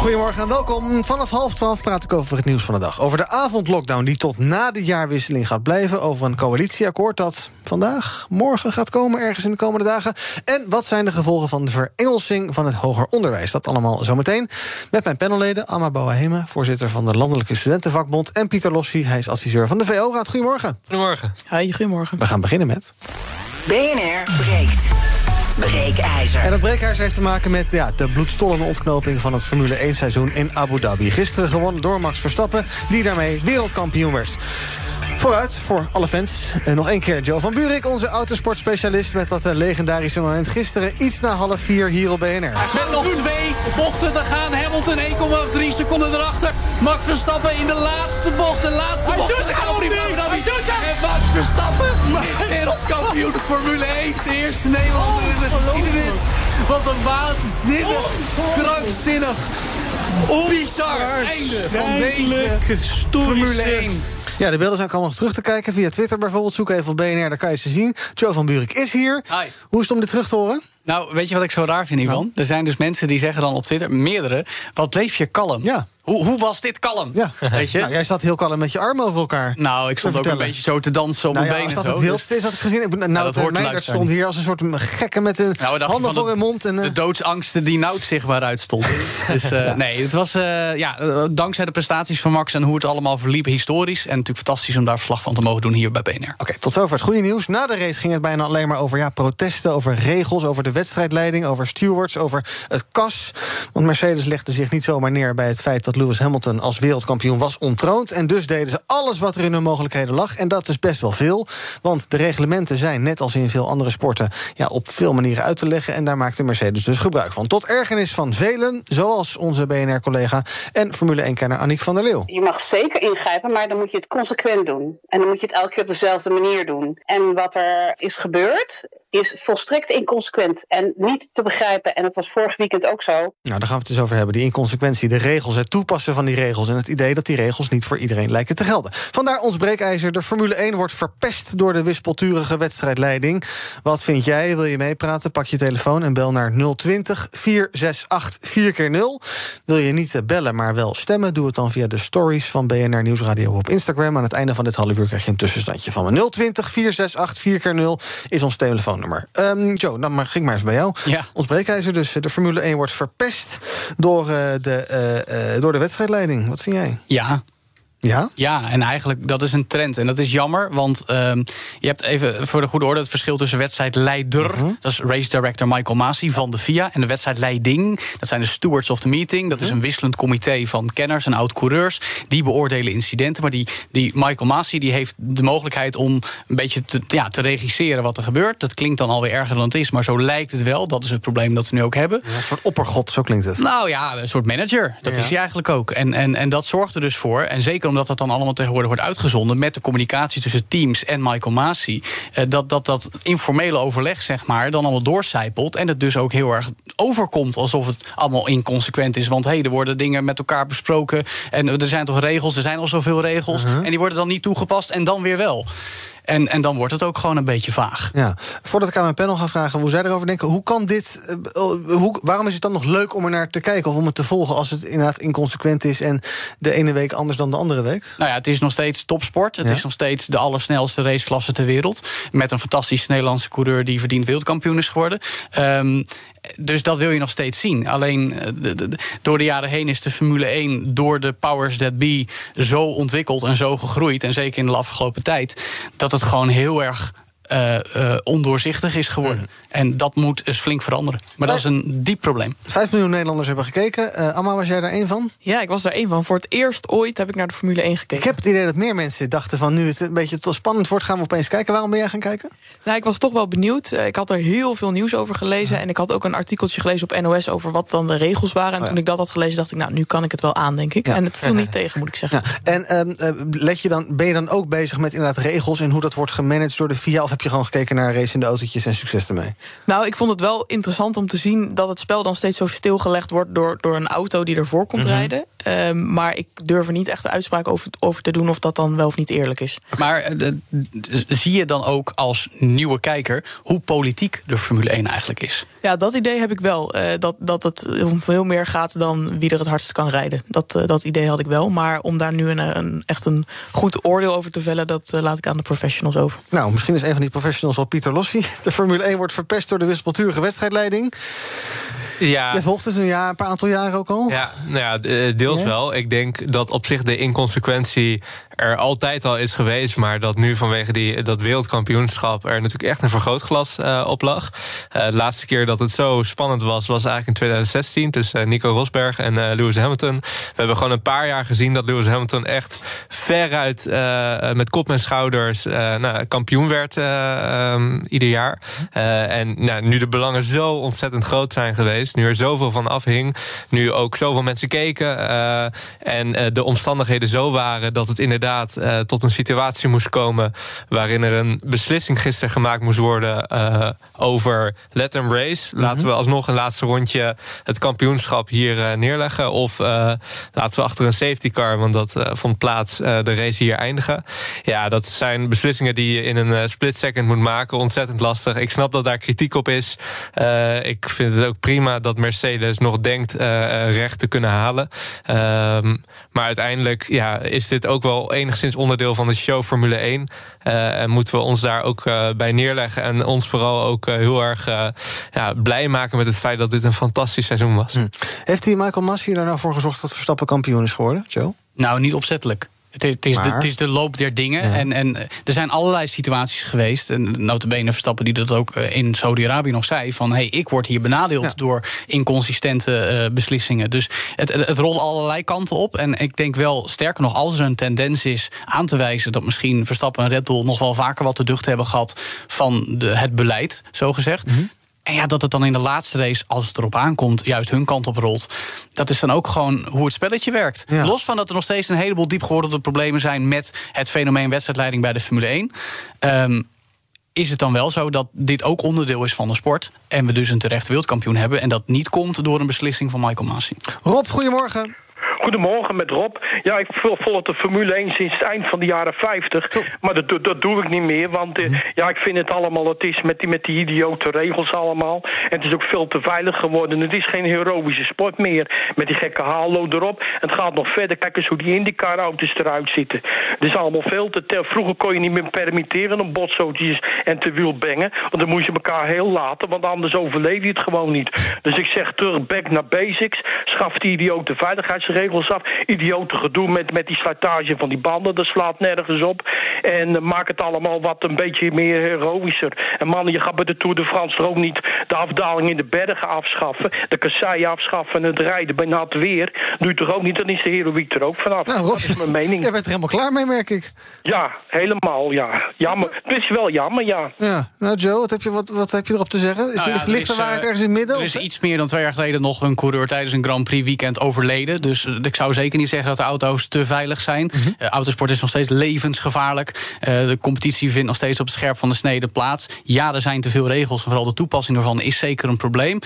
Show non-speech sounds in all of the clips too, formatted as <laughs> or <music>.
Goedemorgen en welkom. Vanaf half twaalf praat ik over het nieuws van de dag. Over de avondlockdown die tot na de jaarwisseling gaat blijven. Over een coalitieakkoord dat vandaag, morgen gaat komen, ergens in de komende dagen. En wat zijn de gevolgen van de verengelsing van het hoger onderwijs? Dat allemaal zometeen. Met mijn panelleden Amma Bouwahema, voorzitter van de Landelijke Studentenvakbond. En Pieter Lossi, hij is adviseur van de VO-raad. Goedemorgen. Goedemorgen. Hi, goedemorgen. We gaan beginnen met... BNR breekt. Breekijzer. En dat breekijzer heeft te maken met ja, de bloedstollende ontknoping van het Formule 1 seizoen in Abu Dhabi. Gisteren gewonnen door Max Verstappen, die daarmee wereldkampioen werd. Vooruit voor alle fans. En nog één keer Joe van Buurik, onze autosportspecialist... met dat eh, legendarische moment gisteren iets na half vier hier op BNR. Met nog twee bochten te gaan. Hamilton 1,3 seconden erachter. Max Verstappen in de laatste bocht. De laatste bocht. Hij doet het, En Max Verstappen is wereldkampioen Formule 1. De eerste Nederlander geschiedenis. Wat een waanzinnig, krankzinnig, bizar einde van deze Formule 1. Ja, de beelden zijn ook allemaal terug te kijken via Twitter bijvoorbeeld. Zoek even op BNR, daar kan je ze zien. Joe van Buurik is hier. Hi. Hoe is het om dit terug te horen? Nou, weet je wat ik zo raar vind, Ivan? Er zijn dus mensen die zeggen dan op Twitter, meerdere... wat bleef je kalm? Ja. Hoe, hoe was dit kalm? Ja. Weet je? Nou, jij zat heel kalm met je armen over elkaar. Nou, ik stond ook een beetje zo te dansen op Nou mijn ja, als benen. dat het zo, wildste is, had ik gezien. Ik, ben- nou, dat de hoort stond hier als een soort gekke met hun Nou, handen voor hun mond. En, eh, De doodsangsten die Nout zichtbaar uitstonden. <laughs> dus eh, nee, het was eh, ja, eh, dankzij de prestaties van Max en hoe het allemaal verliep historisch. En natuurlijk fantastisch om daar verslag van te mogen doen hier bij BNR. Oké, tot zover het goede nieuws. Na de race ging het bijna alleen maar over ja, protesten, over regels, over de wedstrijdleiding, over stewards, over het kas. Want Mercedes legde zich niet zomaar neer bij het feit dat Lewis Hamilton als wereldkampioen was ontroond. En dus deden ze alles wat er in hun mogelijkheden lag. En dat is best wel veel. Want de reglementen zijn, net als in veel andere sporten, ja, op veel manieren uit te leggen. En daar maakte Mercedes dus gebruik van. Tot ergernis van velen, zoals onze BNR-collega en Formule 1-kenner Annick van der Leeuw. Je mag zeker ingrijpen, maar dan moet je het consequent doen. En dan moet je het elke keer op dezelfde manier doen. En wat er is gebeurd, is volstrekt inconsequent en niet te begrijpen. En dat was vorig weekend ook zo. Nou, daar gaan we het dus over hebben. Die inconsequentie, de regels, het toepassen van die regels... en het idee dat die regels niet voor iedereen lijken te gelden. Vandaar ons breekijzer. De Formule 1 wordt verpest door de wispelturige wedstrijdleiding. Wat vind jij? Wil je meepraten? Pak je telefoon en bel naar 020 468 4x0. Wil je niet eh, bellen, maar wel stemmen? Doe het dan via de stories van BNR Nieuwsradio op Instagram. Aan het einde van dit half uur krijg je een tussenstandje van me. 020 468 4x0 is ons telefoonnummer. Ehm, Joe, dan maar, ging maar eens bij jou. Ja. Ons breekijzer dus. De Formule 1 wordt verpest door, eh, de, eh, eh, door de wedstrijdleiding. Wat vind jij? Ja, Ja? Ja, en eigenlijk dat is een trend. En dat is jammer, want ehm, je hebt even voor de goede orde het verschil tussen wedstrijdleider, dat is race director Michael Masi van de FIA, en de wedstrijdleiding, dat zijn de stewards of the meeting. Dat is een wisselend comité van kenners en oud-coureurs. Die beoordelen incidenten. Maar die, die Michael Masi die heeft de mogelijkheid om een beetje te, ja, te regisseren wat er gebeurt. Dat klinkt dan alweer erger dan het is, maar zo lijkt het wel. Dat is het probleem dat we nu ook hebben. Een soort oppergod, zo klinkt het. Nou ja, een soort manager. Dat Ja. is hij eigenlijk ook. En, en, en dat zorgt er dus voor. En zeker omdat dat dan allemaal tegenwoordig wordt uitgezonden... met de communicatie tussen teams en Michael Masi... eh, dat, dat dat informele overleg, zeg maar, dan allemaal doorcijpelt... en het dus ook heel erg overkomt alsof het allemaal inconsequent is. Want hé, hey, er worden dingen met elkaar besproken... en er zijn toch regels, er zijn al zoveel regels... Uh-huh. en die worden dan niet toegepast en dan weer wel. En, en dan wordt het ook gewoon een beetje vaag. Ja. Voordat ik aan mijn panel ga vragen hoe zij erover denken... Hoe kan dit, eh, hoe, waarom is het dan nog leuk om er naar te kijken... of om het te volgen als het inderdaad inconsequent is... en de ene week anders dan de andere week? Nou ja, het is nog steeds topsport. Het Ja. is nog steeds de allersnelste raceklasse ter wereld. Met een fantastische Nederlandse coureur die verdiend wereldkampioen is geworden. Ehm, dus dat wil je nog steeds zien. Alleen eh, door de jaren heen is de Formule 1 door de powers that be zo ontwikkeld en zo gegroeid. En zeker in de afgelopen tijd. Dat het gewoon heel erg uh, uh, ondoorzichtig is geworden. Mm. En dat moet dus flink veranderen. Maar dat is een diep probleem. Vijf miljoen Nederlanders hebben gekeken. Uh, Amma, was jij daar één van? Ja, ik was daar één van. Voor het eerst ooit heb ik naar de Formule 1 gekeken. Ik heb het idee dat meer mensen dachten van... nu het een beetje te spannend wordt, gaan we opeens kijken. Waarom ben jij gaan kijken? Nou, ik was toch wel benieuwd. Ik had er heel veel nieuws over gelezen. En ik had ook een artikeltje gelezen op NOS over wat dan de regels waren. En oh ja. toen ik dat had gelezen, dacht ik, nou, nu kan ik het wel aan, denk ik. Ja. En het viel <laughs> niet tegen, moet ik zeggen. Ja. En uh, let je dan, ben je dan ook bezig met inderdaad regels... en hoe dat wordt gemanaged door de VIA? Of heb je gewoon gekeken naar racende autootjes en succes ermee? Nou, ik vond het wel interessant om te zien dat het spel dan steeds zo stilgelegd wordt... door, door een auto die ervoor komt mm -hmm. rijden. Uh, maar ik durf er niet echt de uitspraak over, over te doen... of dat dan wel of niet eerlijk is. Maar uh, zie je dan ook als nieuwe kijker... hoe politiek de Formule 1 eigenlijk is? Ja, dat idee heb ik wel. Uh, dat, dat het om veel meer gaat dan wie er het hardst kan rijden. Dat, uh, dat idee had ik wel. Maar om daar nu een, een echt een goed oordeel over te vellen... dat uh, laat ik aan de professionals over. Nou, misschien is een van die professionals wel Pieter Lossi. <laughs> De Formule 1 wordt verpest door de wispelturige wedstrijdleiding. Ja. Je volgt het een, jaar, een paar aantal jaren ook al? Ja, nou ja deels ja? wel. Ik denk dat op zich de inconsequentie er altijd al is geweest... maar dat nu vanwege die, dat wereldkampioenschap... er natuurlijk echt een vergrootglas uh, op lag. Uh, de laatste keer dat het zo spannend was... was eigenlijk in 2016 tussen Nico Rosberg en Lewis Hamilton. We hebben gewoon een paar jaar gezien dat Lewis Hamilton... echt veruit met kop en schouders nou, kampioen werd um, ieder jaar. en nou, nu de belangen zo ontzettend groot zijn geweest... nu er zoveel van afhing, nu ook zoveel mensen keken... en de omstandigheden zo waren dat het inderdaad Uh, tot een situatie moest komen waarin er een beslissing gisteren gemaakt moest worden uh, over let them race. Laten mm -hmm. we alsnog een laatste rondje het kampioenschap hier uh, neerleggen. Of laten we achter een safety car, want dat vond plaats, de race hier eindigen. Ja, dat zijn beslissingen die je in een split second moet maken. Ontzettend lastig. Ik snap dat daar kritiek op is. ik vind het ook prima dat Mercedes nog denkt recht te kunnen halen. Maar uiteindelijk ja, is dit ook wel enigszins onderdeel van de show Formule 1. Uh, en moeten we ons daar ook uh, bij neerleggen. En ons vooral ook uh, heel erg ja, blij maken met het feit dat dit een fantastisch seizoen was. Hm. Heeft die Michael Massi er nou voor gezorgd dat Verstappen kampioen is geworden, Joe? Nou, niet opzettelijk. Het is, het, is de, het is, de, loop der dingen. Ja. En, en er zijn allerlei situaties geweest. En notabene Verstappen die dat ook in Saudi-Arabië nog zei. Van hey, ik word hier benadeeld ja. door inconsistente uh, beslissingen. Dus het, het, het, rolt allerlei kanten op. En ik denk wel, sterker nog, als er een tendens is aan te wijzen... dat misschien Verstappen en Red Bull nog wel vaker wat te ducht hebben gehad... van de, het beleid, zo gezegd... Mm -hmm. En ja, dat het dan in de laatste race, als het erop aankomt, juist hun kant op rolt. Dat is dan ook gewoon hoe het spelletje werkt. Ja. Los van dat er nog steeds een heleboel diepgewordelde problemen zijn met het fenomeen wedstrijdleiding bij de Formule 1. Um, is het dan wel zo dat dit ook onderdeel is van de sport. En we dus een terecht wereldkampioen hebben. En dat niet komt door een beslissing van Michael Masi. Rob, goedemorgen. Goedemorgen met Rob. Ja, ik volg de Formule 1 sinds het eind van de jaren 50. Maar dat, dat doe ik niet meer. Want uh, ja, ik vind het allemaal, het is met die, met die idiote regels allemaal. En het is ook veel te veilig geworden. Het is geen heroïsche sport meer. Met die gekke halo erop. Het gaat nog verder. Kijk eens hoe die IndyCar-auto's eruit zitten. Het is allemaal veel te tel. Vroeger kon je niet meer permitteren om botsautootjes en te wielbengen. Want dan moest je elkaar heel laten. Want anders overleef je het gewoon niet. Dus ik zeg terug, back naar basics. Schaf die idiote veiligheidsregels regels af. Idiote gedoe met, met die slijtage van die banden, dat slaat nergens op. En uh, maak het allemaal wat een beetje meer heroïscher. En man, je gaat bij de Tour de France er ook niet de afdaling in de bergen afschaffen. De kasseien afschaffen en het rijden bij nat weer. Doe je toch ook niet, dan is de heroïek er ook vanaf. Nou, Rob, dat is mijn mening. <laughs> Jij bent er helemaal klaar mee, merk ik. Ja, helemaal, ja. Jammer. Het is wel jammer, ja. Ja, nou Joe, wat heb je, wat, wat heb je erop te zeggen? Is nou ja, ligt er waarheid ergens in het midden? Er is iets meer dan twee jaar geleden nog een coureur tijdens een Grand Prix weekend overleden. Dus ik zou zeker niet zeggen dat de auto's te veilig zijn. Mm -hmm. uh, autosport is nog steeds levensgevaarlijk. Uh, de competitie vindt nog steeds op het scherp van de snede plaats. Ja, er zijn te veel regels. Vooral de toepassing ervan is zeker een probleem.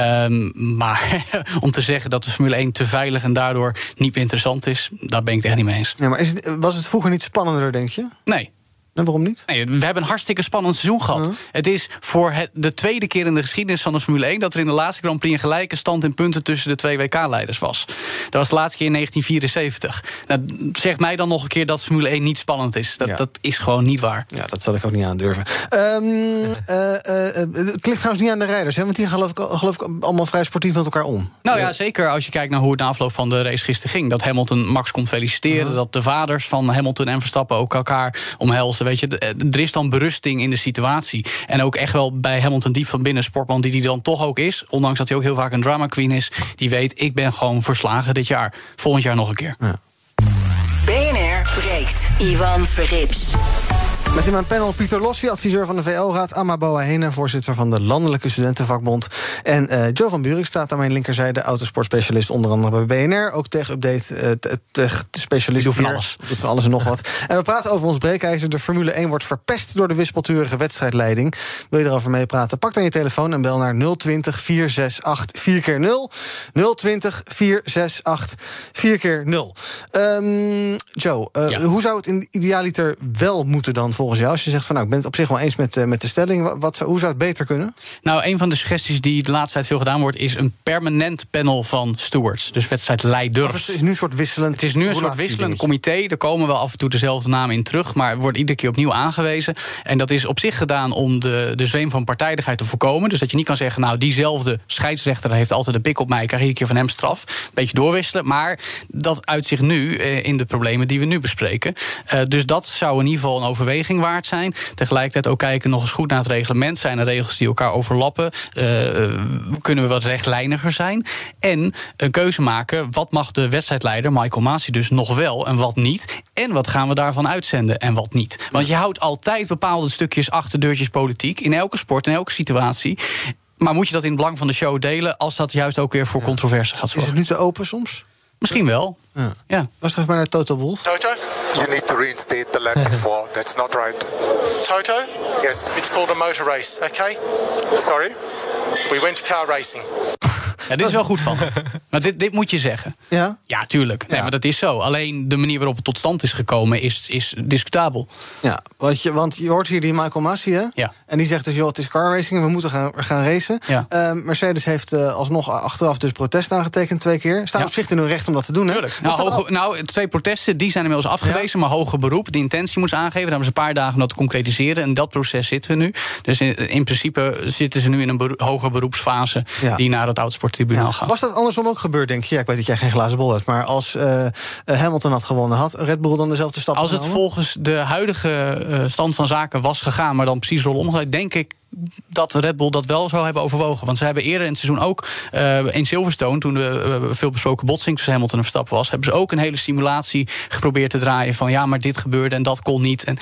Um, maar <laughs> om te zeggen dat de Formule 1 te veilig en daardoor niet meer interessant is, daar ben ik het echt niet mee eens. Ja, maar is het, was het vroeger niet spannender, denk je? Nee. En waarom niet? Nee, we hebben een hartstikke spannend seizoen gehad. Uh -huh. Het is voor het, de tweede keer in de geschiedenis van de Formule 1... dat er in de laatste Grand Prix een gelijke stand in punten... tussen de twee WK-leiders was. Dat was de laatste keer in 1974. Nou, zegt mij dan nog een keer dat Formule 1 niet spannend is. Dat, ja. dat is gewoon niet waar. Ja, dat zal ik ook niet aandurven. Um, uh, uh, het ligt trouwens niet aan de rijders... Hè, want die geloof ik, geloof ik allemaal vrij sportief met elkaar om. Nou ja, zeker als je kijkt naar hoe het na afloop van de race gisteren ging. Dat Hamilton Max komt feliciteren. -huh. Dat de vaders van Hamilton en Verstappen ook elkaar omhelzen Weet je, er is dan berusting in de situatie. En ook echt wel bij Hamilton diep van binnen, sportman die die dan toch ook is. Ondanks dat hij ook heel vaak een drama queen is. Die weet, ik ben gewoon verslagen dit jaar. Volgend jaar nog een keer. Ja. BNR breekt. Ivan Verrips. Met in mijn panel Pieter Lossi, adviseur van de VO-raad... Amma Boa voorzitter van de Landelijke Studentenvakbond... en uh, Joe van Buurik staat aan mijn linkerzijde... autosportspecialist onder andere bij BNR. Ook tech-update, uh, tech-specialist. Doe van alles. Doet van alles en nog wat. <laughs> En we praten over ons breekijzer. De Formule 1 wordt verpest door de wispelturige wedstrijdleiding. Wil je erover meepraten? Pak dan je telefoon en bel naar 020 468 4 keer 0 020 468 4 keer 0 um, Joe, uh, ja. hoe zou het in idealiter wel moeten dan... Voor volgens jou? Als je zegt van nou, ik ben het op zich wel eens met, uh, met de stelling. Wat, hoe zou het beter kunnen? Nou, een van de suggesties die de laatste tijd veel gedaan wordt, is een permanent panel van stewards. Dus wedstrijdleiders. Het is nu een soort wisselend. Het is nu een soort wisselend comité. Er komen wel af en toe dezelfde namen in terug, maar wordt iedere keer opnieuw aangewezen. En dat is op zich gedaan om de, de zweem van partijdigheid te voorkomen. Dus dat je niet kan zeggen, nou, diezelfde scheidsrechter heeft altijd een pik op mij, ik krijg iedere keer van hem straf. Een beetje doorwisselen. Maar dat uit zich nu eh, in de problemen die we nu bespreken. Uh, dus dat zou in ieder geval een overweging waard zijn. Tegelijkertijd ook kijken nog eens goed naar het reglement. Zijn er regels die elkaar overlappen? Uh, kunnen we wat rechtlijniger zijn? En een keuze maken. Wat mag de wedstrijdleider, Michael Masi, dus nog wel en wat niet? En wat gaan we daarvan uitzenden en wat niet? Want je houdt altijd bepaalde stukjes achterdeurtjes politiek. In elke sport, in elke situatie. Maar moet je dat in het belang van de show delen... als dat juist ook weer voor ja. controverse gaat zorgen? Is het nu te open soms? Misschien wel. Ja. ja. Was even maar naar Toto Wolf. Toto? You need to reinstate the lap <laughs> before. That's not right. Toto? Yes. It's called a motor race, okay? Sorry? We went to car racing. Ja, dit is wel goed van. <laughs> Maar dit, dit moet je zeggen. Ja? Ja, tuurlijk. Nee, maar dat is zo. Alleen de manier waarop het tot stand is gekomen is, is discutabel. Ja, want je, want je hoort hier die Michael Massi, hè? Ja. En die zegt dus, joh, het is car racing en we moeten gaan, gaan racen. Ja. Uh, Mercedes heeft uh, alsnog achteraf dus protest aangetekend twee keer. Staan Ja. op zich in hun recht om dat te doen, hè? Tuurlijk. Nou, nou, twee protesten die zijn inmiddels afgewezen, maar hoger beroep. De intentie moet ze aangeven. Daar hebben ze een paar dagen om dat te concretiseren. En dat proces zitten we nu. Dus in, in principe zitten ze nu in een beroep, hoger beroepsfase die naar het oudsporttribunaal Ja. gaat. Was dat andersom ook gebeurd, denk je? Ja, ik weet dat jij geen glazen bol hebt. Maar als eh, eh, Hamilton had gewonnen, had Red Bull dan dezelfde stap Als het genomen? volgens de huidige eh, stand van zaken was gegaan, maar dan precies rol omgedraaid, denk ik dat Red Bull dat wel zou hebben overwogen. Want ze hebben eerder in het seizoen ook in Silverstone, toen de uh, veel besproken botsing tussen Hamilton en Verstappen was, hebben ze ook een hele simulatie geprobeerd te draaien van ja, maar dit gebeurde en dat kon niet. En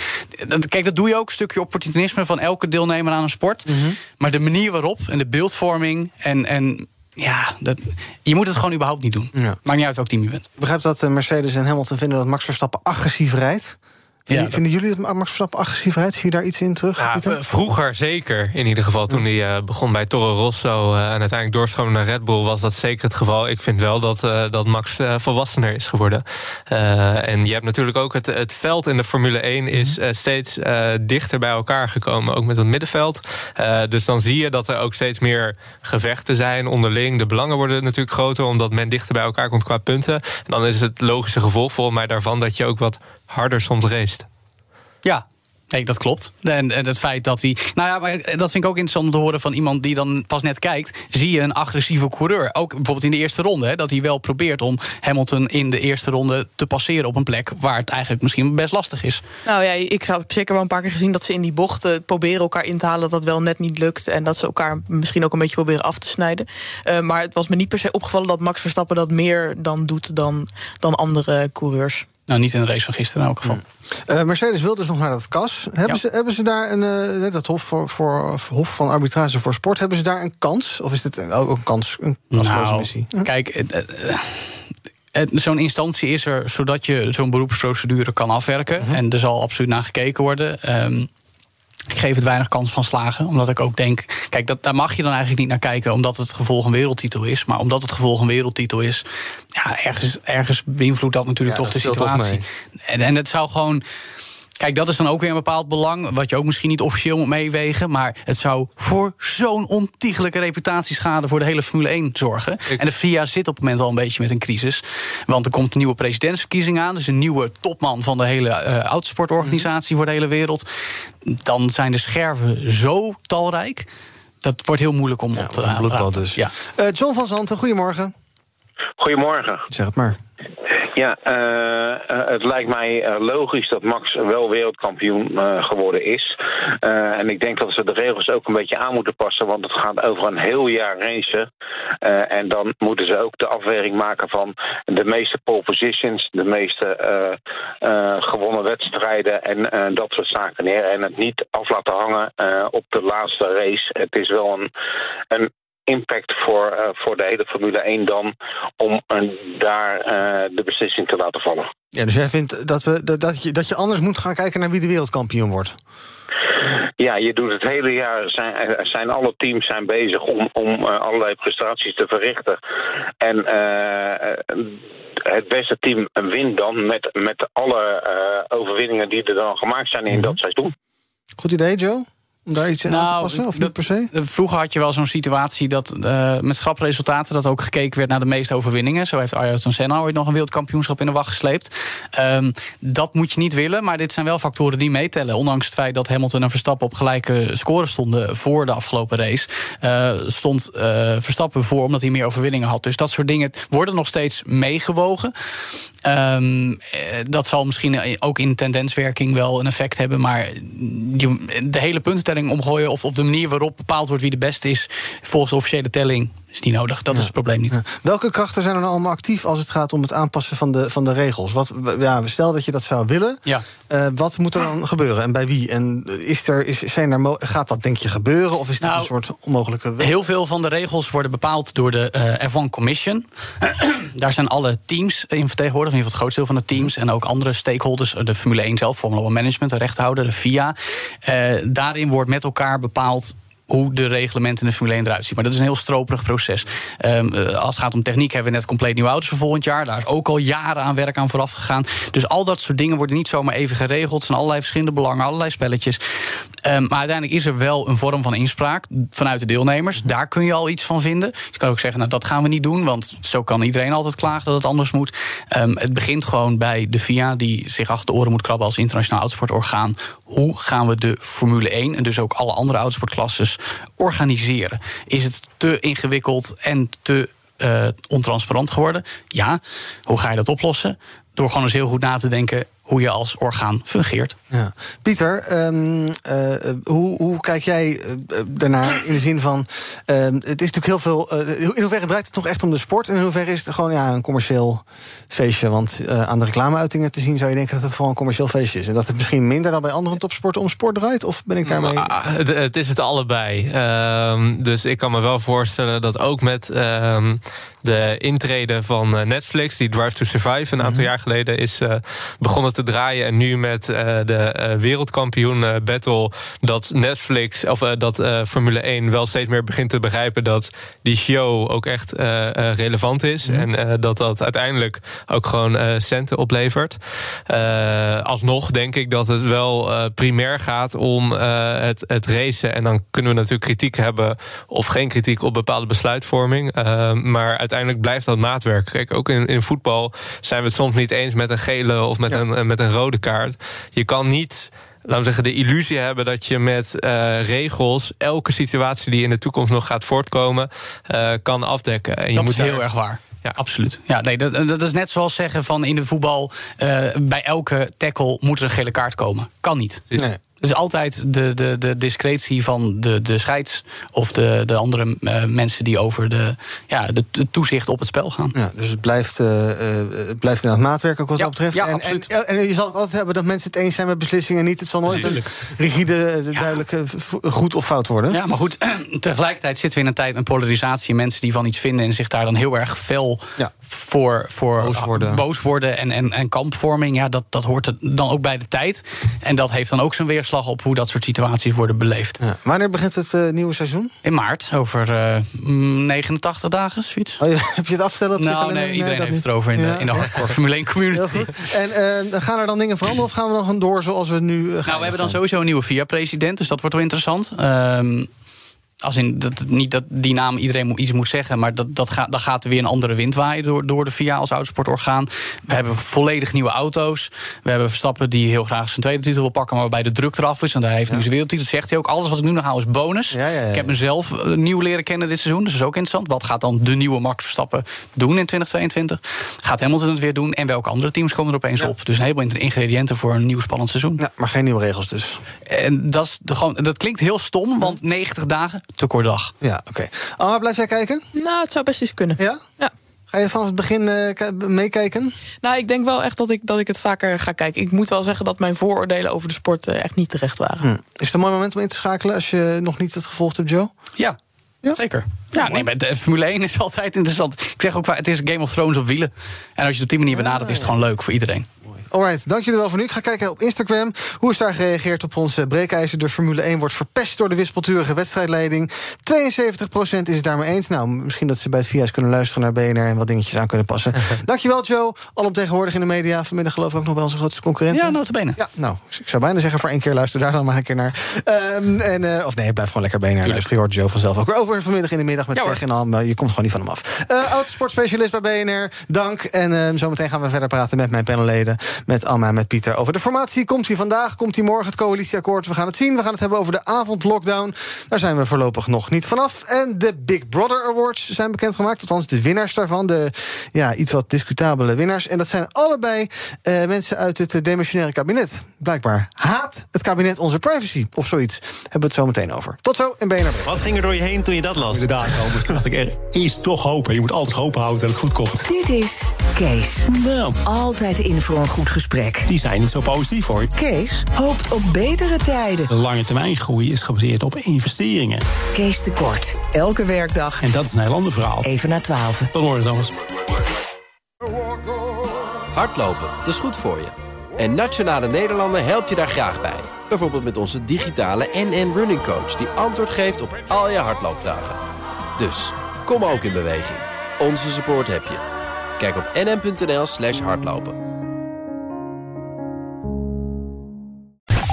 dat, kijk, dat doe je ook een stukje opportunisme van elke deelnemer aan een sport. Mhm. Maar de manier waarop en de beeldvorming en. en ja, dat, je moet het gewoon überhaupt niet doen. Ja. Maakt niet uit welk team je bent. Ik begrijp dat eh, Mercedes en Hamilton vinden dat Max Verstappen agressief rijdt. Vinden, Ja, vinden jullie dat Max Verstappen agressief rijdt? Zie je daar iets in terug? Ja, vroeger zeker, in ieder geval. Toen hij eh, begon bij Toro Rosso eh, en uiteindelijk doorstroomde naar Red Bull... was dat zeker het geval. Ik vind wel dat, eh, dat Max volwassener is geworden. En je hebt natuurlijk ook het, het veld in de Formule 1... is eh, steeds dichter bij elkaar gekomen, ook met het middenveld. Dus dan zie je dat er ook steeds meer gevechten zijn onderling. De belangen worden natuurlijk groter... omdat men dichter bij elkaar komt qua punten. En dan is het logische gevolg volgens mij daarvan... dat je ook wat harder soms race. Ja. Nee, dat klopt. En, en het feit dat hij. Nou ja, maar dat vind ik ook interessant om te horen van iemand die dan pas net kijkt. Zie je een agressieve coureur. Ook bijvoorbeeld in de eerste ronde. Hè, dat hij wel probeert om Hamilton in de eerste ronde te passeren op een plek waar het eigenlijk misschien best lastig is. Nou ja, ik heb zeker wel een paar keer gezien dat ze in die bochten proberen elkaar in te halen, dat dat wel net niet lukt. En dat ze elkaar misschien ook een beetje proberen af te snijden. Uh, maar het was me niet per se opgevallen dat Max Verstappen dat meer dan doet dan, dan andere coureurs. Nou, niet in de race van gisteren in elk geval. Uh, Mercedes wil dus nog naar dat KAS. Hebben, Ja. ze, hebben ze daar een, uh, dat hof, voor, voor, hof van arbitrage voor sport, hebben ze daar een kans? Of is dit ook een kans, een kansloze Nou, missie? kijk, eh, eh, eh, zo'n instantie is er zodat je zo'n beroepsprocedure kan afwerken. Mhm. En er zal absoluut naar gekeken worden. Ehm, ik geef het weinig kans van slagen, omdat ik ook denk... kijk, dat, daar mag je dan eigenlijk niet naar kijken... omdat het gevolg een wereldtitel is. Maar omdat het gevolg een wereldtitel is... ja, ergens, ergens beïnvloedt dat natuurlijk Ja, toch dat de situatie. En, en het zou gewoon... Kijk, dat is dan ook weer een bepaald belang. Wat je ook misschien niet officieel moet meewegen. Maar het zou voor zo'n ontiegelijke reputatieschade voor de hele Formule 1 zorgen. Ik- En de FIA zit op het moment al een beetje met een crisis. Want er komt een nieuwe presidentsverkiezing aan. Dus een nieuwe topman van de hele eh autosportorganisatie voor de hele wereld. Dan zijn de scherven zo talrijk. Dat wordt heel moeilijk om op te bloedbad rapen. dus. Ja. Uh, John van Zanten, goedemorgen. Goedemorgen. Zeg het maar. Ja, eh, eh, het lijkt mij eh, logisch dat Max wel wereldkampioen geworden is. En ik denk dat ze de regels ook een beetje aan moeten passen, want het gaat over een heel jaar racen. En dan moeten ze ook de afweging maken van de meeste pole positions, de meeste gewonnen wedstrijden en dat soort zaken neer. En het niet af laten hangen op de laatste race. Het is wel een, een impact voor, eh, voor de hele Formule 1 dan om eh, daar eh, de beslissing te laten vallen. Ja, dus jij vindt dat, we, dat, dat, je, dat je anders moet gaan kijken naar wie de wereldkampioen wordt? Ja, je doet het hele jaar, zijn, er zijn alle teams zijn bezig om, om eh, allerlei prestaties te verrichten. En eh, eh, het beste team wint dan met, met alle eh, overwinningen die er dan gemaakt zijn in dat seizoen. Goed idee, Joe? Om daar iets in aan te passen, of niet per se? Vroeger had je wel zo'n situatie dat eh, met schrapresultaten... dat ook gekeken werd naar de meeste overwinningen. Zo heeft Ayrton Senna ooit nog een wereldkampioenschap in de wacht gesleept. Ehm, dat moet je niet willen, maar dit zijn wel factoren die meetellen. Ondanks het feit dat Hamilton en Verstappen op gelijke score stonden... voor de afgelopen race, eh, stond eh, Verstappen voor omdat hij meer overwinningen had. Dus dat soort dingen worden nog steeds meegewogen. Ehm, eh, dat zal misschien ook in tendenswerking wel een effect hebben. Maar die- de hele puntentelling omgooien... Of, of de manier waarop bepaald wordt wie de beste is... volgens de officiële telling, is niet nodig. Dat is het probleem niet. Welke krachten zijn er nou allemaal actief als het gaat om het aanpassen van de, van de regels? Wat, ja, stel dat je dat zou willen. Ja. eh, wat moet er dan gebeuren en bij wie? En is er, is, zijn er, gaat dat denk je gebeuren? Of is dit Nou, een soort onmogelijke weg? Heel veel van de regels worden bepaald door de eh F1 Commission. <clears throat> Daar zijn alle teams in vertegenwoordigd, in ieder geval het grootste deel van de teams. En ook andere stakeholders, de Formule 1 zelf, Formula 1 Management, de rechthouder, de FIA. Eh, daarin wordt met elkaar bepaald hoe de reglementen in de Formule 1 eruit zien. Maar dat is een heel stroperig proces. Ehm, eh, als het gaat om techniek hebben we net compleet nieuwe auto's voor volgend jaar. Daar is ook al jaren aan werk aan vooraf gegaan. Dus al dat soort dingen worden niet zomaar even geregeld. Er zijn allerlei verschillende belangen, allerlei spelletjes. Ehm, maar uiteindelijk is er wel een vorm van inspraak vanuit de deelnemers. Daar kun je al iets van vinden. Je kan ook zeggen, nou, dat gaan we niet doen. Want zo kan iedereen altijd klagen dat het anders moet. Ehm, het begint gewoon bij de FIA... die zich achter de oren moet krabben als internationaal autosportorgaan. Hoe gaan we de Formule 1 en dus ook alle andere autosportklasses organiseren? Is het te ingewikkeld en te eh, ontransparant geworden? Ja. Hoe ga je dat oplossen? Door gewoon eens heel goed na te denken hoe je als orgaan fungeert. Ja. Pieter, ehm, eh, hoe, hoe kijk jij eh, daarnaar in de zin van... ehm, het is natuurlijk heel veel... eh, in hoeverre draait het toch echt om de sport... en in hoeverre is het gewoon ja, een commercieel feestje? Want eh, aan de reclameuitingen te zien zou je denken... dat het vooral een commercieel feestje is. En dat het misschien minder dan bij andere topsporten om sport draait? Of ben ik daarmee... Ah, het, het is het allebei. Ehm, dus ik kan me wel voorstellen dat ook met ehm, de intrede van eh, Netflix, die Drive to Survive een aantal jaar geleden is eh, begonnen te draaien. En nu met eh, de wereldkampioen battle, dat Netflix of dat Formule 1 wel steeds meer begint te begrijpen dat die show ook echt relevant is. En eh, dat dat uiteindelijk ook gewoon centen oplevert. Alsnog denk ik dat het wel primair gaat om het, het racen. En dan kunnen we natuurlijk kritiek hebben of geen kritiek op bepaalde besluitvorming. Maar uiteindelijk blijft dat maatwerk. Kijk, ook in, in voetbal zijn we het soms niet eens met een gele of met, een, met een rode kaart. Je kan niet laten we zeggen, de illusie hebben dat je met eh, regels elke situatie die in de toekomst nog gaat voortkomen, eh, kan afdekken. En je dat moet is heel daar- erg waar. Ja, absoluut. Ja, nee, dat, dat is net zoals zeggen van in de voetbal... eh, bij elke tackle moet er een gele kaart komen. Kan niet. Nee. Het is altijd de, de, de discretie van de, de scheids... of de, de andere eh, mensen die over de, ja, de, de toezicht op het spel gaan. Ja, dus het blijft, eh, eh, het blijft inderdaad maatwerk ook wat Ja, dat betreft. ja, en, absoluut. En, en je zal altijd hebben dat mensen het eens zijn met beslissingen... niet. Het zal nooit een rigide, eh, duidelijke goed of fout worden. Ja, maar goed, <clears throat> tegelijkertijd zitten we in een tijd met polarisatie. Mensen die van iets vinden en zich daar dan heel erg fel voor, voor Boos worden. boos worden en, en, en kampvorming. Ja, dat, dat hoort er dan ook bij de tijd. En dat heeft dan ook zijn weerslag op hoe dat soort situaties worden beleefd. Ja. Wanneer begint het eh, nieuwe seizoen? In maart, over eh, mm, 89 dagen, zoiets. Oh, ja, <laughs> heb je het afstellen op je Nou, nee, iedereen dat heeft niet. het erover in, Ja, de, in de hardcore Formule 1 Heel community. En eh, gaan er dan dingen veranderen of gaan we dan gewoon door zoals we nu eh, gaan? Nou, we hebben dan sowieso een nieuwe VIA-president, dus dat wordt wel interessant. Ehm, als in, dat, niet dat die naam iedereen iets moet zeggen, maar dat, dat gaat, dan gaat er weer een andere wind waaien door, door de VIA als autosportorgaan. We hebben volledig nieuwe auto's. We hebben Verstappen die heel graag zijn tweede titel wil pakken, maar waarbij de druk eraf is. Want hij heeft nu zijn wereldtitel. Dat zegt hij ook. Alles wat ik nu nog hou is bonus. Ja, ja, ja. Ik heb mezelf eh, nieuw leren kennen dit seizoen. Dus dat is ook interessant. Wat gaat dan de nieuwe Max Verstappen doen in 2022? Gaat Hamilton het weer doen? En welke andere teams komen er opeens op? Dus een heleboel ingrediënten voor een nieuw spannend seizoen. Ja, maar geen nieuwe regels dus. En dat, is de, gewoon, dat klinkt heel stom, want 90 dagen, te kort dag. Ja, oké. Alma, blijf jij kijken? Nou, het zou best eens kunnen. Ja? Ja. Ga je vanaf het begin eh, meekijken? Nou, ik denk wel echt dat ik, dat ik het vaker ga kijken. Ik moet wel zeggen dat mijn vooroordelen over de sport eh, echt niet terecht waren. Hm. Is het een mooi moment om in te schakelen als je nog niet het gevolgd hebt, Joe? Ja, zeker. Ja, nee, maar de Formule 1 is <laughs> altijd interessant. Ik zeg ook, het is Game of Thrones op wielen. En als je het op die manier benadert, is het gewoon leuk voor iedereen. Alright, dank jullie wel voor nu. Ik ga kijken op Instagram. Hoe is daar gereageerd op onze breekijzer? De Formule 1 wordt verpest door de wispelturige wedstrijdleiding. 72% is het daarmee eens. Nou, misschien dat ze bij het VIA's kunnen luisteren naar BNR... en wat dingetjes aan kunnen passen. <laughs> Dankjewel, Joe. Alomtegenwoordig in de media. Vanmiddag geloof ik ook nog wel onze grootste concurrent. Ja, notabene. Ja, nou, ik zou bijna zeggen voor één keer luister daar dan maar een keer naar. Ehm, en, eh, of nee, blijf gewoon lekker BNR luisteren. Je hoort Joe vanzelf ook weer over vanmiddag in de middag met Ja. Tech en al. Je komt gewoon niet van hem af. Eh <laughs> autosportspecialist bij BNR, dank. En eh, zometeen gaan we verder praten met mijn panelleden. Met Alma en met Pieter over de formatie. Komt hij vandaag, komt hij morgen, het coalitieakkoord. We gaan het zien. We gaan het hebben over de avondlockdown. Daar zijn we voorlopig nog niet vanaf. En de Big Brother Awards zijn bekendgemaakt. Althans, de winnaars daarvan. De ja, iets wat discutabele winnaars. En dat zijn allebei eh, mensen uit het demissionaire kabinet. Blijkbaar haat het kabinet onze privacy. Of zoiets. Hebben we het zo meteen over. Tot zo in BNR. Wat ging er door je heen toen je dat las? Inderdaad, Robert. Toen dacht ik, er is toch hoop. hè. Je moet altijd hoop houden dat het goed komt. Dit is Kees. Nou, Altijd in voor een goed gesprek. die zijn niet zo positief hoor. Kees hoopt op betere tijden. De lange termijn groei is gebaseerd op investeringen. Kees de Kort. Elke werkdag En dat is een heel ander verhaal. even na 12. Dan hoor je het eens. Hardlopen, dat is goed voor je. En Nationale Nederlanden helpt je daar graag bij. Bijvoorbeeld met onze digitale NN Running Coach... die antwoord geeft op al je hardloopvragen. Dus, kom ook in beweging. Onze support heb je. Kijk op nn.nl slash hardlopen.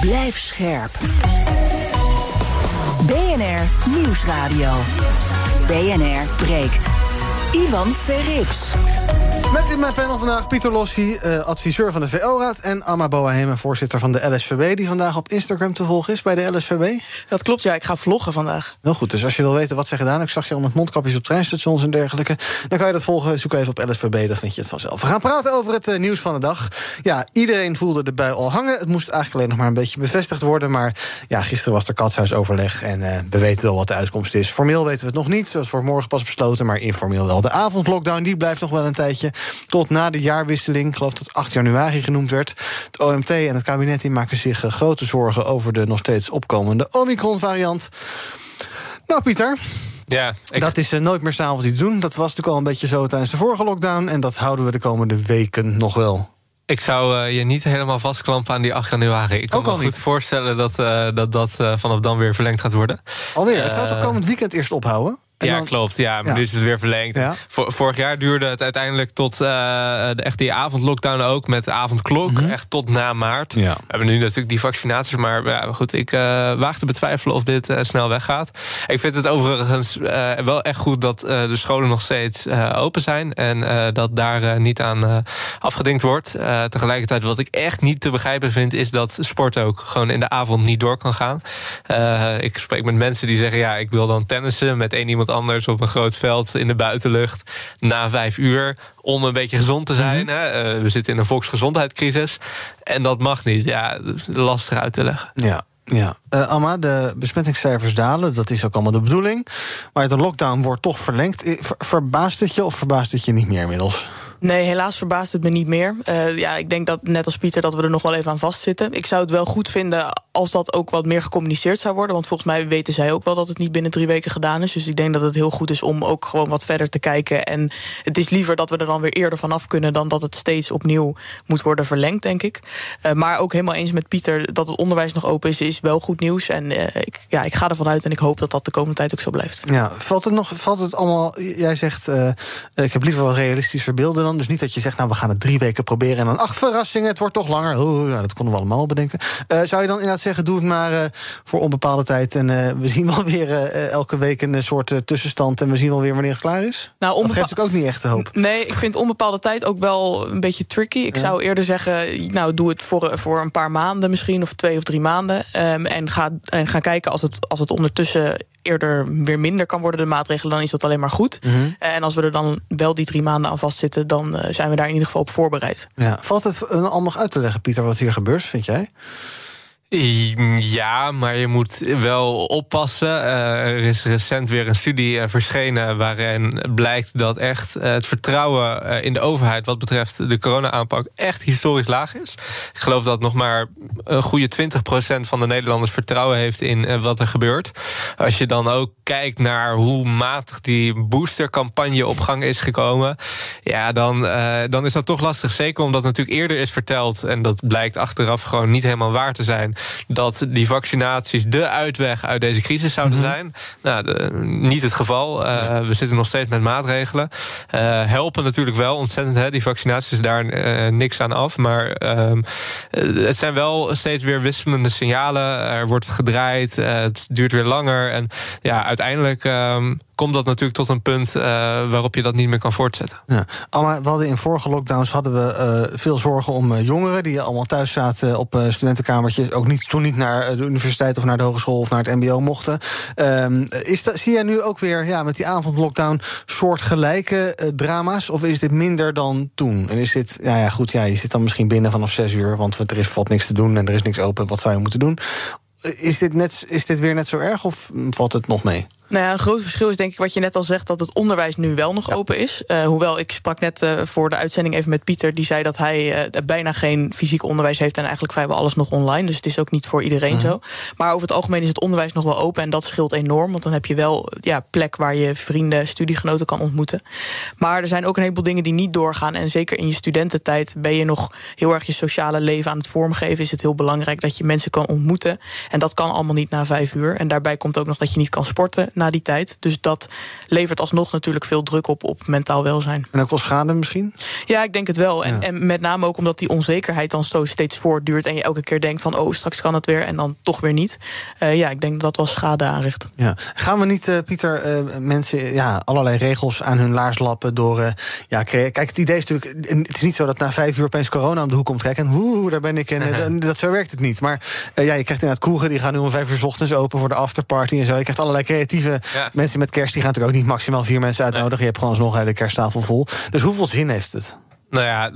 Blijf scherp. BNR Nieuwsradio. BNR breekt. Ivan Verrips. Met in mijn panel vandaag Pieter Lossi, eh, adviseur van de VO-raad... en Amma Boahema, voorzitter van de LSVB... die vandaag op Instagram te volgen is bij de LSVB. Dat klopt, ja. Ik ga vloggen vandaag. Heel goed, dus als je wil weten wat ze gedaan hebben... ik zag je al met mondkapjes op treinstations en dergelijke... dan kan je dat volgen, zoek even op LSVB, dan vind je het vanzelf. We gaan praten over het eh, nieuws van de dag. Ja, iedereen voelde de bui al hangen. Het moest eigenlijk alleen nog maar een beetje bevestigd worden... maar ja, gisteren was er katshuisoverleg en eh, we weten wel wat de uitkomst is. Formeel weten we het nog niet, zoals voor morgen pas besloten... maar informeel wel. De avondlockdown die blijft nog wel een tijdje... tot na de jaarwisseling, ik geloof dat 8 januari genoemd werd. Het OMT en het kabinet die maken zich eh, grote zorgen... over de nog steeds opkomende Omicron-variant. Nou, Pieter, Ja, ik, dat is eh, nooit meer s'avonds iets doen. Dat was natuurlijk al een beetje zo tijdens de vorige lockdown. En dat houden we de komende weken nog wel. ik zou eh, je niet helemaal vastklampen aan die 8 januari. Ik kan Ook me goed niet. voorstellen dat dat, dat vanaf dan weer verlengd gaat worden. Alweer, het zou toch komend weekend eerst ophouden? En ja, dan- klopt. Ja, maar Ja. nu is het weer verlengd. Ja. Vorig jaar duurde het uiteindelijk tot eh, de, echt die avondlockdown ook... met de avondklok, echt tot na maart. Mhm. Ja. We hebben nu natuurlijk die vaccinaties... maar ja, maar goed, ik eh, waag te betwijfelen of dit eh, snel weggaat. Ik vind het overigens wel echt goed dat de scholen nog steeds open zijn... en dat daar niet aan afgedinkt wordt. Tegelijkertijd, wat ik echt niet te begrijpen vind... is dat sport ook gewoon in de avond niet door kan gaan. Ik spreek met mensen die zeggen... ja, ik wil dan tennissen met één iemand anders... op een groot veld in de buitenlucht na vijf uur... om een beetje gezond te zijn. hè. Eh, we zitten in een volksgezondheidscrisis. En dat mag niet. Ja, lastig uit te leggen. Ja. Ja, Amma, de besmettingscijfers dalen, dat is ook allemaal de bedoeling. Maar de lockdown wordt toch verlengd. Eh, ver- Verbaast het je of verbaast het je niet meer inmiddels? Nee, helaas verbaast het me niet meer. Eh, ja, ik denk dat, net als Pieter, dat we er nog wel even aan vastzitten. Ik zou het wel goed vinden als dat ook wat meer gecommuniceerd zou worden. Want volgens mij weten zij ook wel dat het niet binnen drie weken gedaan is. Dus ik denk dat het heel goed is om ook gewoon wat verder te kijken. En het is liever dat we er dan weer eerder vanaf kunnen... dan dat het steeds opnieuw moet worden verlengd, denk ik. Eh, maar ook helemaal eens met Pieter dat het onderwijs nog open is... is wel goed nieuws. En eh, ik, ja, ik ga ervan uit en ik hoop dat dat de komende tijd ook zo blijft. Ja, valt het nog, valt het allemaal. Jij zegt, ik heb liever wat realistischer beelden dan dan? Dus niet dat je zegt, nou, we gaan het drie weken proberen... en dan, ach, verrassing, het wordt toch langer. Oh, ja, dat konden we allemaal bedenken. Uh, zou je dan inderdaad zeggen, doe het maar uh, voor onbepaalde tijd... en uh, we zien wel weer elke week een soort tussenstand... en we zien wel weer wanneer het klaar is? Nou, onbepa- dat geeft ook niet echt de hoop. Nee, ik vind onbepaalde tijd ook wel een beetje tricky. Ik ja. zou eerder zeggen, nou, doe het voor, voor een paar maanden misschien... of twee of drie maanden. Um, en, ga, en ga kijken als het, als het ondertussen eerder weer minder kan worden, de maatregelen, dan is dat alleen maar goed. Mm -hmm. En als we er dan wel die drie maanden aan vastzitten, dan uh, zijn we daar in ieder geval op voorbereid. Ja. Valt het allemaal nog uit te leggen, Pieter, wat hier gebeurt, vind jij? Ja, maar je moet wel oppassen. Uh, er is recent weer een studie uh, verschenen waarin blijkt dat echt uh, het vertrouwen in de overheid wat betreft de corona-aanpak echt historisch laag is. Ik geloof dat nog maar een goede 20% van de Nederlanders vertrouwen heeft in wat er gebeurt. Als je dan ook kijkt naar hoe matig die boostercampagne op gang is gekomen, ja, dan, dan is dat toch lastig. Zeker omdat natuurlijk eerder is verteld, en dat blijkt achteraf gewoon niet helemaal waar te zijn dat die vaccinaties de uitweg uit deze crisis zouden Mhm. zijn. Nou, de, niet het geval. Uh, we zitten nog steeds met maatregelen. Uh, helpen natuurlijk wel ontzettend. Hè. Die vaccinaties daar uh, niks aan af. Maar het zijn wel steeds weer wisselende signalen. Er wordt gedraaid. het duurt weer langer. En ja, uiteindelijk. Komt dat natuurlijk tot een punt uh, waarop je dat niet meer kan voortzetten. Ja. We hadden in vorige lockdowns hadden we uh, veel zorgen om uh, jongeren die allemaal thuis zaten op studentenkamertjes, ook niet, toen niet naar de universiteit of naar de hogeschool of naar het MBO mochten. Um, is dat, zie jij nu ook weer ja, met die avondlockdown soortgelijke drama's? Of is dit minder dan toen? En is dit, ja, ja goed, ja, je zit dan misschien binnen vanaf zes uur, want er is valt niks te doen en er is niks open. Wat zou je moeten doen? Is dit, net, is dit weer net zo erg of valt het nog mee? Nou ja, een groot verschil is denk ik wat je net al zegt... dat het onderwijs nu wel nog ja. open is. Uh, hoewel, ik sprak net uh, voor de uitzending even met Pieter... die zei dat hij uh, bijna geen fysiek onderwijs heeft... en eigenlijk vrijwel alles nog online. Dus het is ook niet voor iedereen Mhm. zo. Maar over het algemeen is het onderwijs nog wel open... en dat scheelt enorm, want dan heb je wel ja, plek... waar je vrienden, studiegenoten kan ontmoeten. Maar er zijn ook een heleboel dingen die niet doorgaan. En zeker in je studententijd ben je nog heel erg je sociale leven aan het vormgeven... is het heel belangrijk dat je mensen kan ontmoeten. En dat kan allemaal niet na vijf uur. En daarbij komt ook nog dat je niet kan sporten na die tijd. Dus dat levert alsnog natuurlijk veel druk op op mentaal welzijn. En ook wel schade misschien? Ja, ik denk het wel. En, ja. en met name ook omdat die onzekerheid dan zo steeds voortduurt... en je elke keer denkt van, oh, straks kan het weer... en dan toch weer niet. Uh, ja, ik denk dat dat wel schade aanricht. Ja. Gaan we niet, uh, Pieter, uh, mensen ja, allerlei regels aan hun laars lappen... door, ja, kijk, het idee is natuurlijk... het is niet zo dat na vijf uur opeens corona om de hoek komt kijken... en woe, daar ben ik, <laughs> en dat, zo werkt het niet. Maar ja, je krijgt inderdaad kroegen, die gaan nu om vijf uur 's ochtends open... voor de afterparty en zo. Je krijgt allerlei creatieve ja. mensen met kerst... die gaan natuurlijk ook niet maximaal vier mensen uitnodigen. Nee. Je hebt gewoon alsnog een hele kersttafel vol. Dus hoeveel zin heeft het? Nou ja,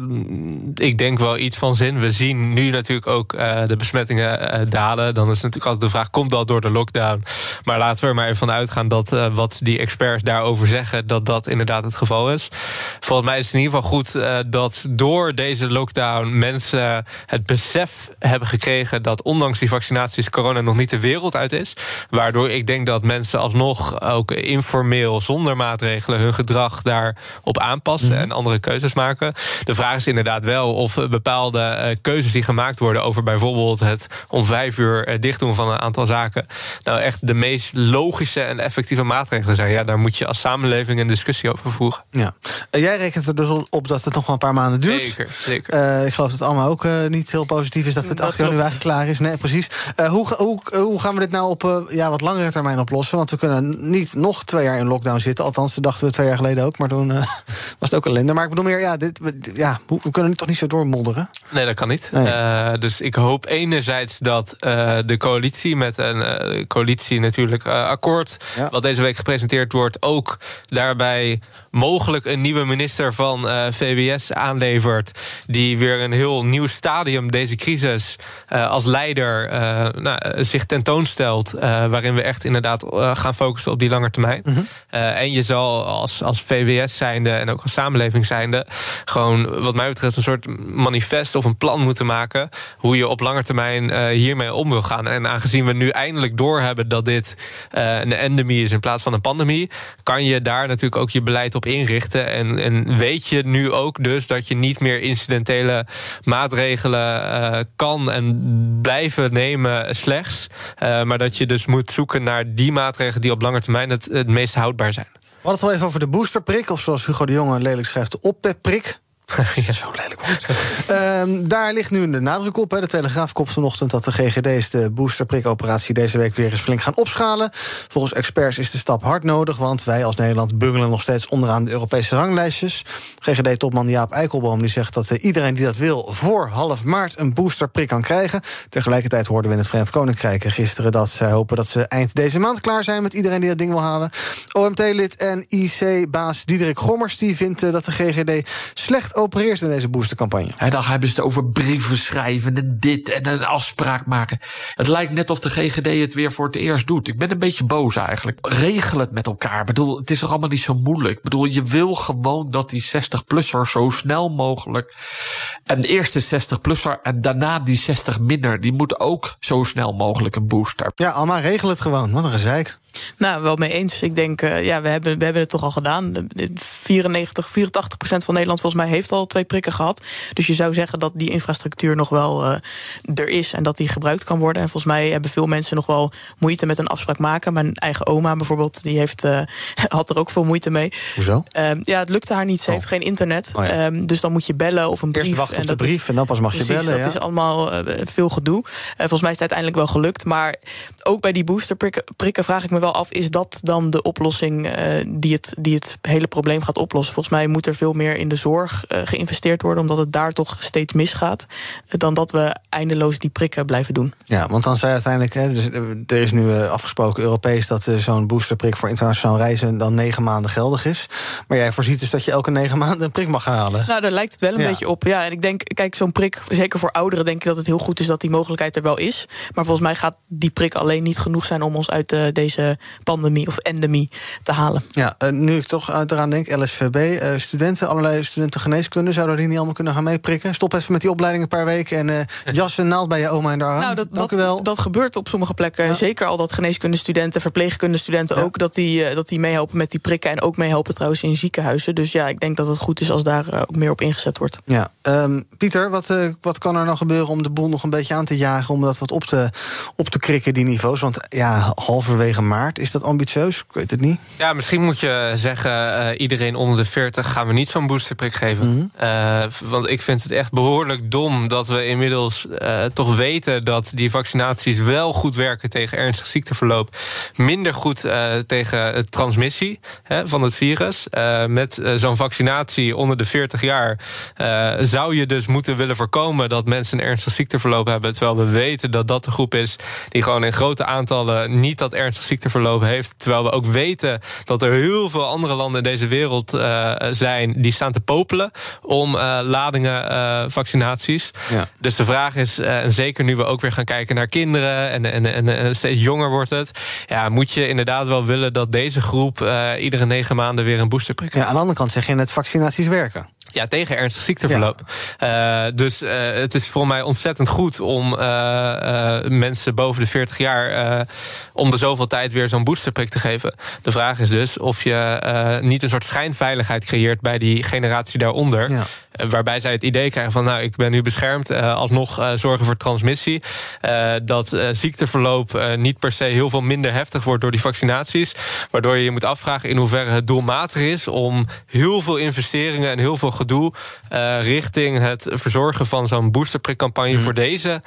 ik denk wel iets van zin. We zien nu natuurlijk ook uh, de besmettingen uh, dalen. Dan is natuurlijk altijd de vraag, komt dat door de lockdown? Maar laten we er maar even van uitgaan dat uh, wat die experts daarover zeggen... dat dat inderdaad het geval is. Volgens mij is het in ieder geval goed dat door deze lockdown... mensen het besef hebben gekregen dat ondanks die vaccinaties... corona nog niet de wereld uit is. Waardoor ik denk dat mensen alsnog ook informeel... zonder maatregelen hun gedrag daarop aanpassen... Mm. en andere keuzes maken... De vraag is inderdaad wel of bepaalde uh, keuzes die gemaakt worden over bijvoorbeeld het om vijf uur uh, dicht doen van een aantal zaken, nou echt de meest logische en effectieve maatregelen zijn. Ja, daar moet je als samenleving een discussie over voeren. Ja. Uh, jij rekent er dus op dat het nog wel een paar maanden duurt. Zeker, zeker. ik geloof dat Alma ook niet heel positief is dat het 8 januari klaar is. Nee, precies. hoe, hoe, hoe gaan we dit nou op ja, wat langere termijn oplossen? Want we kunnen niet nog twee jaar in lockdown zitten. Althans, dat dachten we twee jaar geleden ook. Maar toen <laughs> was het ook ellende. Maar ik bedoel meer, ja, dit, ja, we kunnen toch niet zo doormodderen? Nee, dat kan niet. Nee. Uh, dus ik hoop enerzijds dat uh, de coalitie met een uh, coalitie natuurlijk akkoord... Ja. wat deze week gepresenteerd wordt, ook daarbij mogelijk een nieuwe minister van VWS aanlevert... die weer een heel nieuw stadium deze crisis als leider nou, zich tentoonstelt... waarin we echt inderdaad gaan focussen op die lange termijn. Mhm. Mm -hmm. en je zal als, als VWS zijnde en ook als samenleving zijnde... gewoon wat mij betreft een soort manifest of een plan moeten maken... hoe je op lange termijn uh, hiermee om wil gaan. En aangezien we nu eindelijk doorhebben dat dit uh, een endemie is in plaats van een pandemie... kan je daar natuurlijk ook je beleid op inrichten. En, en weet je nu ook dus dat je niet meer incidentele maatregelen uh, kan en blijven nemen slechts... maar dat je dus moet zoeken naar die maatregelen die op lange termijn het, het meest houdbaar zijn. We hadden het wel even over de boosterprik, of zoals Hugo de Jonge lelijk schrijft, de oppeprik. <laughs> Zo'n lelijk woord. Ehm, daar ligt nu de nadruk op. Hè. De Telegraaf kopt vanochtend dat de GGD's de boosterprikoperatie deze week weer eens flink gaan opschalen. Volgens experts is de stap hard nodig, want wij als Nederland bungelen nog steeds onderaan de Europese ranglijstjes. GGD-topman Jaap Eikelboom die zegt dat eh, iedereen die dat wil voor half maart een boosterprik kan krijgen. Tegelijkertijd hoorden we in het Verenigd Koninkrijk gisteren dat zij hopen dat ze eind deze maand klaar zijn met iedereen die dat ding wil halen. OMT-lid en IC-baas Diederik Gommers die vindt eh, dat de GGD slecht opereert in deze boostercampagne. En dan hebben ze het over brieven schrijven en dit en een afspraak maken. Het lijkt net of de GGD het weer voor het eerst doet. Ik ben een beetje boos eigenlijk. Regel het met elkaar. Ik bedoel, het is toch allemaal niet zo moeilijk. Ik bedoel, je wil gewoon dat die 60-plusser zo snel mogelijk. En de eerste 60-plusser en daarna die 60 minder. Die moet ook zo snel mogelijk een booster. Ja, Alma, regel het gewoon. Wat een gezeik. Nou, wel mee eens. Ik denk, uh, ja, we hebben, we hebben het toch al gedaan. 94, 84 procent van Nederland volgens mij heeft al twee prikken gehad. Dus je zou zeggen dat die infrastructuur nog wel uh, er is en dat die gebruikt kan worden. En volgens mij hebben veel mensen nog wel moeite met een afspraak maken. Mijn eigen oma bijvoorbeeld, die heeft, uh, <laughs> had er ook veel moeite mee. Hoezo? ja, het lukte haar niet. Ze oh. heeft geen internet. Oh, ja. um, dus dan moet je bellen of een brief. Eerst wachten op de brief is, en dan pas mag je bellen. Dat ja. is allemaal veel gedoe. volgens mij is het uiteindelijk wel gelukt. Maar ook bij die boosterprikken prikken vraag ik me wel af, is dat dan de oplossing uh, die, het, die het hele probleem gaat oplossen? Volgens mij moet er veel meer in de zorg uh, geïnvesteerd worden, omdat het daar toch steeds misgaat, uh, dan dat we eindeloos die prikken blijven doen. Ja, want dan zei uiteindelijk, hè, dus, er is nu afgesproken Europees dat zo'n boosterprik voor internationaal reizen dan negen maanden geldig is. Maar jij voorziet dus dat je elke negen maanden een prik mag gaan halen. Nou, daar lijkt het wel een ja. beetje op. Ja, en ik denk, kijk, zo'n prik, zeker voor ouderen, denk ik dat het heel goed is dat die mogelijkheid er wel is. Maar volgens mij gaat die prik alleen niet genoeg zijn om ons uit deze pandemie of endemie te halen. Ja, uh, nu ik toch eraan denk, LSVB, uh, studenten, allerlei studenten geneeskunde, zouden die niet allemaal kunnen gaan meeprikken? Stop even met die opleiding een paar weken en <laughs> uh, jas en naald bij je oma en daar. Nou, dat, Dank dat, u wel. dat gebeurt op sommige plekken. Ja. Zeker al dat geneeskundestudenten, verpleegkundestudenten ja. ook, dat die, dat die meehelpen met die prikken en ook meehelpen trouwens in ziekenhuizen. Dus ja, ik denk dat het goed is als daar ook meer op ingezet wordt. Ja, um, Pieter, wat, wat kan er nou gebeuren om de boel nog een beetje aan te jagen, om dat wat op te, op te krikken, die niveaus? Want ja, halverwege maart, is dat ambitieus? Ik weet het niet. Ja, misschien moet je zeggen, uh, iedereen onder de 40 gaan we niet zo'n boosterprik geven. Mhm. Mm -hmm. uh, want ik vind het echt behoorlijk dom dat we inmiddels uh, toch weten dat die vaccinaties wel goed werken tegen ernstig ziekteverloop. Minder goed tegen transmissie hè, van het virus. met zo'n vaccinatie onder de 40 jaar zou je dus moeten willen voorkomen dat mensen een ernstig ziekteverloop hebben. Terwijl we weten dat dat de groep is die gewoon in grote aantallen niet dat ernstig ziekteverloop heeft. Terwijl we ook weten dat er heel veel andere landen in deze wereld uh, zijn die staan te popelen om uh, ladingen uh, vaccinaties. Ja. Dus de vraag is, en zeker nu we ook weer gaan kijken naar kinderen en, en, en, en steeds jonger wordt het, ja, moet je inderdaad wel willen dat deze groep iedere negen maanden weer een boosterprik Ja, aan de andere kant zeg je net vaccinaties werken. Ja, tegen ernstig ziekteverloop. Ja. Uh, dus uh, het is voor mij ontzettend goed om uh, mensen boven de 40 jaar om de zoveel tijd weer zo'n boosterprik te geven. De vraag is dus of je niet een soort schijnveiligheid creëert bij die generatie daaronder. Ja. Waarbij zij het idee krijgen van, nou, ik ben nu beschermd, uh, alsnog uh, zorgen voor transmissie. Uh, dat ziekteverloop niet per se heel veel minder heftig wordt door die vaccinaties. Waardoor je je moet afvragen in hoeverre het doelmatig is om heel veel investeringen en heel veel gedoe richting het verzorgen van zo'n boosterprikcampagne mm. voor deze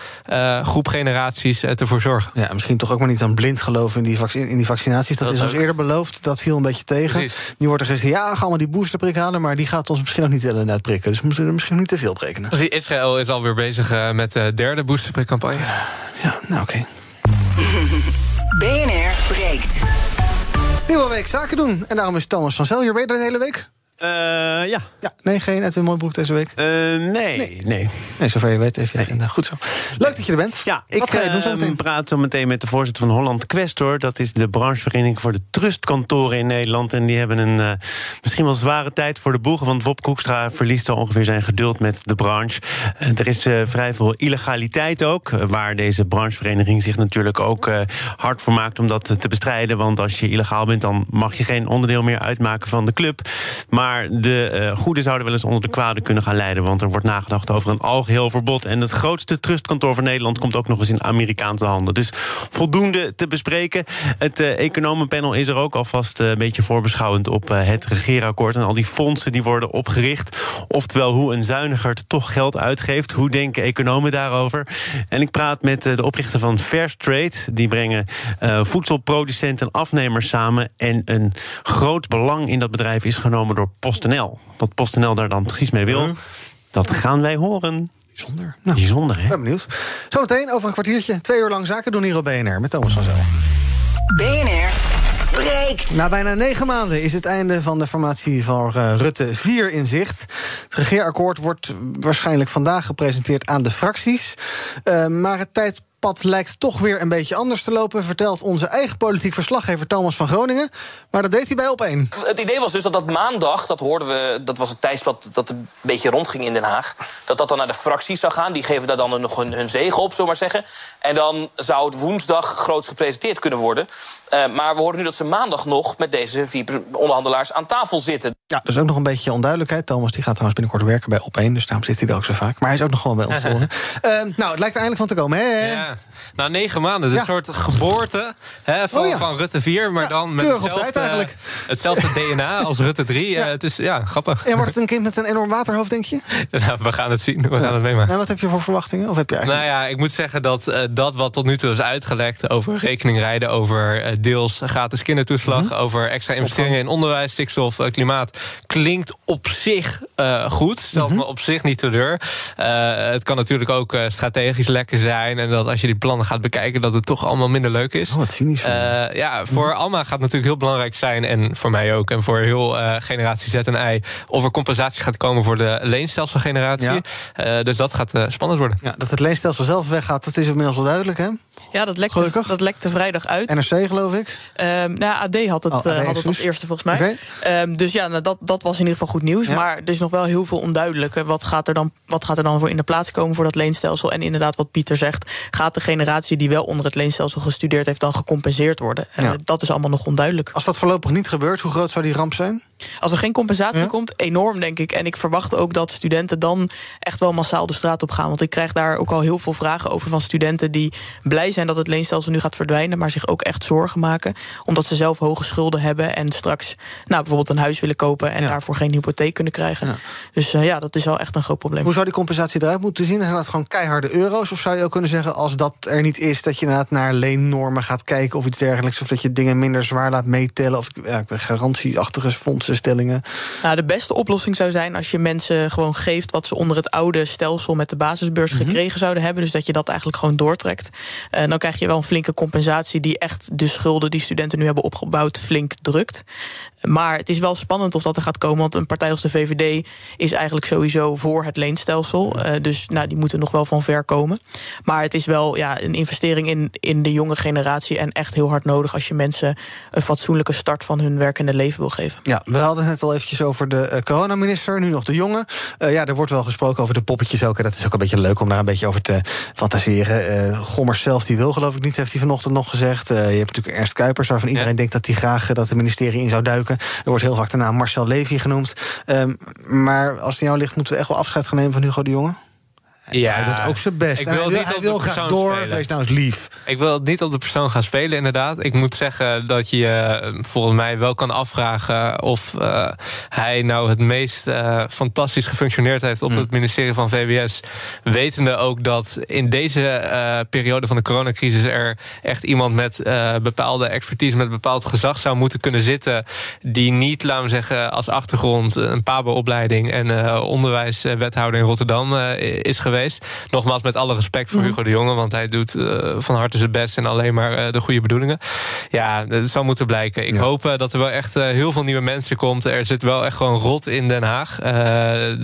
groep generaties te voorzorgen. Ja, misschien toch ook maar niet aan blind geloven in die, in die vaccinaties. Dat, dat is ons eerder beloofd, dat viel een beetje tegen. Precies. Nu wordt er gezegd, ja, gaan we die boosterprik halen, maar die gaat ons misschien nog niet uh, uitprikken. Dus we moeten er misschien niet te veel berekenen. Dus Israël is alweer bezig uh, met de derde boosterprikcampagne. Ja, nou oké. <laughs> Okay. BNR breekt. Nieuwe week zaken doen. En daarom is Thomas van Zel hier. Ben je er de hele week? Uh, ja. ja. Nee, geen Edwin Mooibroek deze week? Uh, nee, nee, nee. Nee, zover je weet even je agenda. Goed zo. Leuk dat je er bent. Ja, ik ga je doen zo meteen? praat zo meteen met de voorzitter van Holland Questor. Dat is de branchevereniging voor de trustkantoren in Nederland. En die hebben een uh, misschien wel zware tijd voor de boegen. Want Wop Koekstra verliest al ongeveer zijn geduld met de branche. er is vrij veel illegaliteit ook. waar deze branchevereniging zich natuurlijk ook hard voor maakt om dat te bestrijden. Want als je illegaal bent, dan mag je geen onderdeel meer uitmaken van de club. Maar Maar de uh, goede zouden wel eens onder de kwade kunnen gaan leiden. Want er wordt nagedacht over een algeheel verbod. En het grootste trustkantoor van Nederland komt ook nog eens in Amerikaanse handen. Dus voldoende te bespreken. Het uh, economenpanel is er ook alvast uh, een beetje voorbeschouwend op het regeerakkoord. En al die fondsen die worden opgericht. Oftewel hoe een zuiniger toch geld uitgeeft. Hoe denken economen daarover? En ik praat met de oprichter van Fair Trade. Die brengen voedselproducenten en afnemers samen. En een groot belang in dat bedrijf is genomen door PostNL. Wat PostNL daar dan precies mee wil, dat gaan wij horen. Bijzonder. Nou, Bijzonder, hè? Ben benieuwd. Zometeen over een kwartiertje, twee uur lang zaken doen hier op BNR met Thomas van Zo. BNR breekt. Na bijna negen maanden is het einde van de formatie van uh, Rutte 4 in zicht. Het regeerakkoord wordt waarschijnlijk vandaag gepresenteerd aan de fracties. Uh, maar het tijd pad lijkt toch weer een beetje anders te lopen, vertelt onze eigen politiek verslaggever Thomas van Groningen. Maar dat deed hij bij op één. Het idee was dus dat dat maandag, dat hoorden we, dat was het tijdspad dat een beetje rondging in Den Haag, dat dat dan naar de fracties zou gaan. Die geven daar dan nog hun, hun zegen op, zomaar zeggen. En dan zou het woensdag groots gepresenteerd kunnen worden. Uh, maar we horen nu dat ze maandag nog met deze vier onderhandelaars aan tafel zitten. Ja, is ook nog een beetje onduidelijkheid. Thomas die gaat trouwens binnenkort werken bij op één, dus daarom zit hij er ook zo vaak. Maar hij is ook nog gewoon bij ons te horen. uh, <laughs> nou, het lijkt er eindelijk van te komen, hè? Ja. Na negen maanden, dus een soort geboorte hè, van, Oh ja. van Rutte 4, maar dan met hetzelfde, eigenlijk. hetzelfde <laughs> DNA als Rutte 3. Eh, het is ja, grappig. En wordt het een kind met een enorm waterhoofd, denk je? <laughs> Nou, we gaan het zien, we gaan het meemaken. En wat heb je voor verwachtingen? Of heb je eigenlijk... Nou ja, ik moet zeggen dat eh, dat wat tot nu toe is uitgelekt over rekeningrijden, over eh, deels gratis kindertoeslag, Mhm. over extra investeringen in onderwijs, stikstof, klimaat, klinkt op zich goed. Stelt Mhm. me op zich niet teleur. Het kan natuurlijk ook strategisch lekker zijn en dat als je die plannen gaat bekijken, dat het toch allemaal minder leuk is. Oh, wat cynisch. Eh, ja, voor Alma gaat het natuurlijk heel belangrijk zijn. En voor mij ook. En voor heel eh, generatie Z en I. Of er compensatie gaat komen voor de leenstelselgeneratie. Ja. Eh, dus dat gaat eh, spannend worden. Ja, dat het leenstelsel zelf weggaat, dat is inmiddels wel duidelijk, hè? Ja, dat lekte, Gelukkig. dat lekte vrijdag uit. NRC, geloof ik. Ehm, nou, AD had het, Oh, AD, eh, had het als eerste volgens mij. Ehm, dus ja, nou, dat, dat was in ieder geval goed nieuws. Ja. Maar er is nog wel heel veel onduidelijk. Wat gaat, er dan, wat gaat er dan voor in de plaats komen voor dat leenstelsel? En inderdaad, wat Pieter zegt, gaat de generatie die wel onder het leenstelsel gestudeerd heeft, dan gecompenseerd worden? En Ja. dat is allemaal nog onduidelijk. Als dat voorlopig niet gebeurt, hoe groot zou die ramp zijn? Als er geen compensatie Ja. komt, enorm denk ik. En ik verwacht ook dat studenten dan echt wel massaal de straat op gaan. Want ik krijg daar ook al heel veel vragen over van studenten die blij zijn dat het leenstelsel nu gaat verdwijnen, maar zich ook echt zorgen maken. Omdat ze zelf hoge schulden hebben en straks nou, bijvoorbeeld een huis willen kopen en Ja. daarvoor geen hypotheek kunnen krijgen. Ja. Dus eh, ja, dat is wel echt een groot probleem. Hoe zou die compensatie eruit moeten zien? Zijn dat gewoon keiharde euro's? Of zou je ook kunnen zeggen, als dat er niet is... dat je inderdaad naar leennormen gaat kijken of iets dergelijks... of dat je dingen minder zwaar laat meetellen... of ja, garantieachtige fondsenstellingen? Nou, de beste oplossing zou zijn als je mensen gewoon geeft wat ze onder het oude stelsel met de basisbeurs Mhm. gekregen zouden hebben. Dus dat je dat eigenlijk gewoon doortrekt. En dan krijg je wel een flinke compensatie die echt de schulden die studenten nu hebben opgebouwd flink drukt. Maar het is wel spannend of dat er gaat komen. Want een partij als de VVD is eigenlijk sowieso voor het leenstelsel. Eh, dus nou, die moeten nog wel van ver komen. Maar het is wel ja, een investering in, in de jonge generatie. En echt heel hard nodig als je mensen een fatsoenlijke start van hun werkende leven wil geven. Ja, we hadden het net al eventjes over de eh, coronaminister, nu nog de jonge. Eh, ja, er wordt wel gesproken over de poppetjes ook. En dat is ook een beetje leuk om daar een beetje over te fantaseren. Gommers zelf, die wil geloof ik niet, heeft hij vanochtend nog gezegd. Eh, je hebt natuurlijk Ernst Kuipers, waarvan iedereen denkt dat hij graag dat het ministerie in zou duiken. Er wordt heel vaak de naam Marcel Levy genoemd. Ehm, maar als het jou ligt, moeten we echt wel afscheid gaan nemen van Hugo de Jonge? Ja, hij doet ook zijn best. Ik wil hij wil, niet hij op wil de graag door. spelen. Wees nou eens lief. Ik wil niet op de persoon gaan spelen, inderdaad. Ik moet zeggen dat je eh, volgens mij wel kan afvragen of eh, hij nou het meest eh, fantastisch gefunctioneerd heeft op het ministerie van VWS. Wetende ook dat in deze periode van de coronacrisis er echt iemand met bepaalde expertise, met bepaald gezag zou moeten kunnen zitten. Die niet, laten we zeggen, als achtergrond een PABO-opleiding en onderwijswethouder in Rotterdam is geweest. Nogmaals, met alle respect voor Hugo de Jonge, want hij doet eh, van harte zijn best en alleen maar eh, de goede bedoelingen. Ja, dat zal moeten blijken. Ik hoop eh, dat er wel echt heel veel nieuwe mensen komt. Er zit wel echt gewoon rot in Den Haag.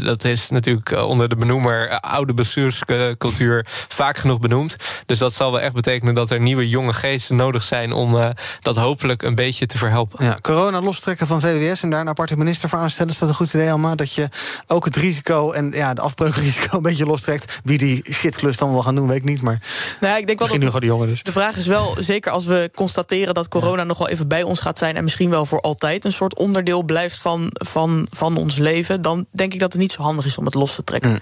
Dat is natuurlijk onder de benoemer oude bestuurscultuur vaak genoeg benoemd. Dus dat zal wel echt betekenen dat er nieuwe jonge geesten nodig zijn om dat hopelijk een beetje te verhelpen. Ja, corona lostrekken van VWS en daar een aparte minister voor aanstellen. Is dat een goed idee, Alma? Dat je ook het risico en ja, het afbreukrisico een beetje lostrekt. Wie die shitklus dan wil gaan doen, weet ik niet. Maar Nou ja, ik denk wel misschien dat nu gewoon de jongen dus. De vraag is wel, zeker als we constateren dat corona nog wel even bij ons gaat zijn... en misschien wel voor altijd een soort onderdeel blijft van, van, van ons leven... dan denk ik dat het niet zo handig is om het los te trekken. Mm.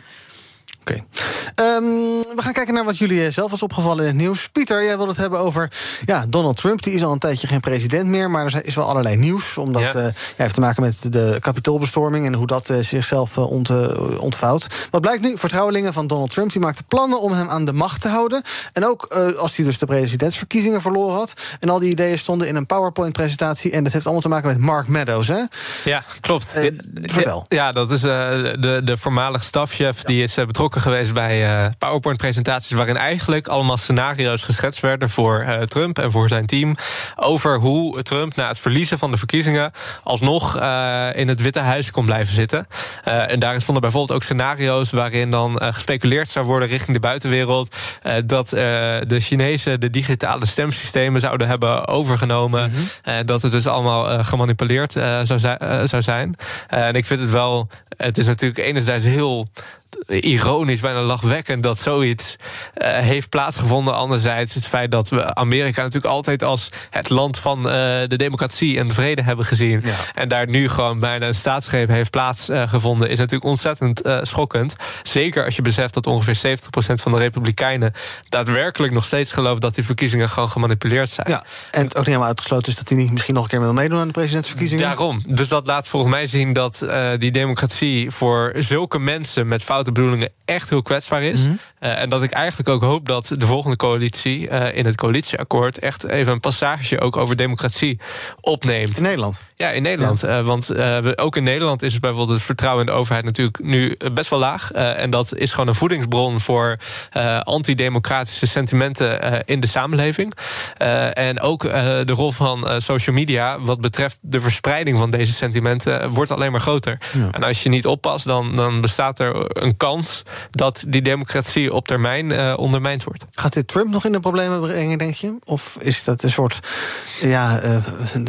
Oké. Ehm, we gaan kijken naar wat jullie eh, zelf was opgevallen in het nieuws. Pieter, jij wilde het hebben over ja, Donald Trump. Die is al een tijdje geen president meer, maar er is wel allerlei nieuws. Omdat Ja. eh, ja, heeft te maken met de kapitoolbestorming... en hoe dat eh, zichzelf ont, ontvouwt. Wat blijkt nu? Vertrouwelingen van Donald Trump... die maakten plannen om hem aan de macht te houden. En ook als hij dus de presidentsverkiezingen verloren had. En al die ideeën stonden in een PowerPoint-presentatie... en dat heeft allemaal te maken met Mark Meadows, hè? Ja, klopt. Vertel. Ja, dat is de, de voormalig stafchef. Die is eh, betrokken geweest bij eh, PowerPoint-presentaties... waarin eigenlijk allemaal scenario's geschetst werden voor eh, Trump en voor zijn team... over hoe Trump na het verliezen van de verkiezingen... alsnog eh, in het Witte Huis kon blijven zitten. En daarin stonden bijvoorbeeld ook scenario's... waarin dan gespeculeerd zou worden richting de buitenwereld... dat de Chinezen de digitale stemsystemen zouden hebben overgenomen. Eh, dat het dus allemaal gemanipuleerd zou, zou zijn. En ik vind het wel... Het is natuurlijk enerzijds heel ironisch, bijna lachwekkend dat zoiets eh, heeft plaatsgevonden. Anderzijds het feit dat we Amerika natuurlijk altijd als het land van eh, de democratie en de vrede hebben gezien. En daar nu gewoon bijna een staatsgreep heeft plaatsgevonden, is natuurlijk ontzettend eh, schokkend. Zeker als je beseft dat ongeveer 70% van de Republikeinen daadwerkelijk nog steeds gelooft dat die verkiezingen gewoon gemanipuleerd zijn. Ja, en het ook niet helemaal uitgesloten is... dat hij niet misschien nog een keer wil meedoen aan de presidentsverkiezingen. Daarom. Dus dat laat volgens mij zien dat die democratie voor zulke mensen met foute bedoelingen echt heel kwetsbaar is. Mhm. Eh, en dat ik eigenlijk ook hoop dat de volgende coalitie eh, in het coalitieakkoord echt even een passage ook over democratie opneemt. In Nederland? Ja, in Nederland. Eh, want eh, ook in Nederland is bijvoorbeeld het vertrouwen in de overheid natuurlijk nu eh, best wel laag. En dat is gewoon een voedingsbron voor antidemocratische sentimenten in de samenleving. En ook de rol van social media wat betreft de verspreiding van deze sentimenten wordt alleen maar groter. En als je niet oppast, dan, dan bestaat er een kans dat die democratie op termijn ondermijnd wordt. Gaat dit Trump nog in de problemen brengen, denk je? Of is dat een soort ja,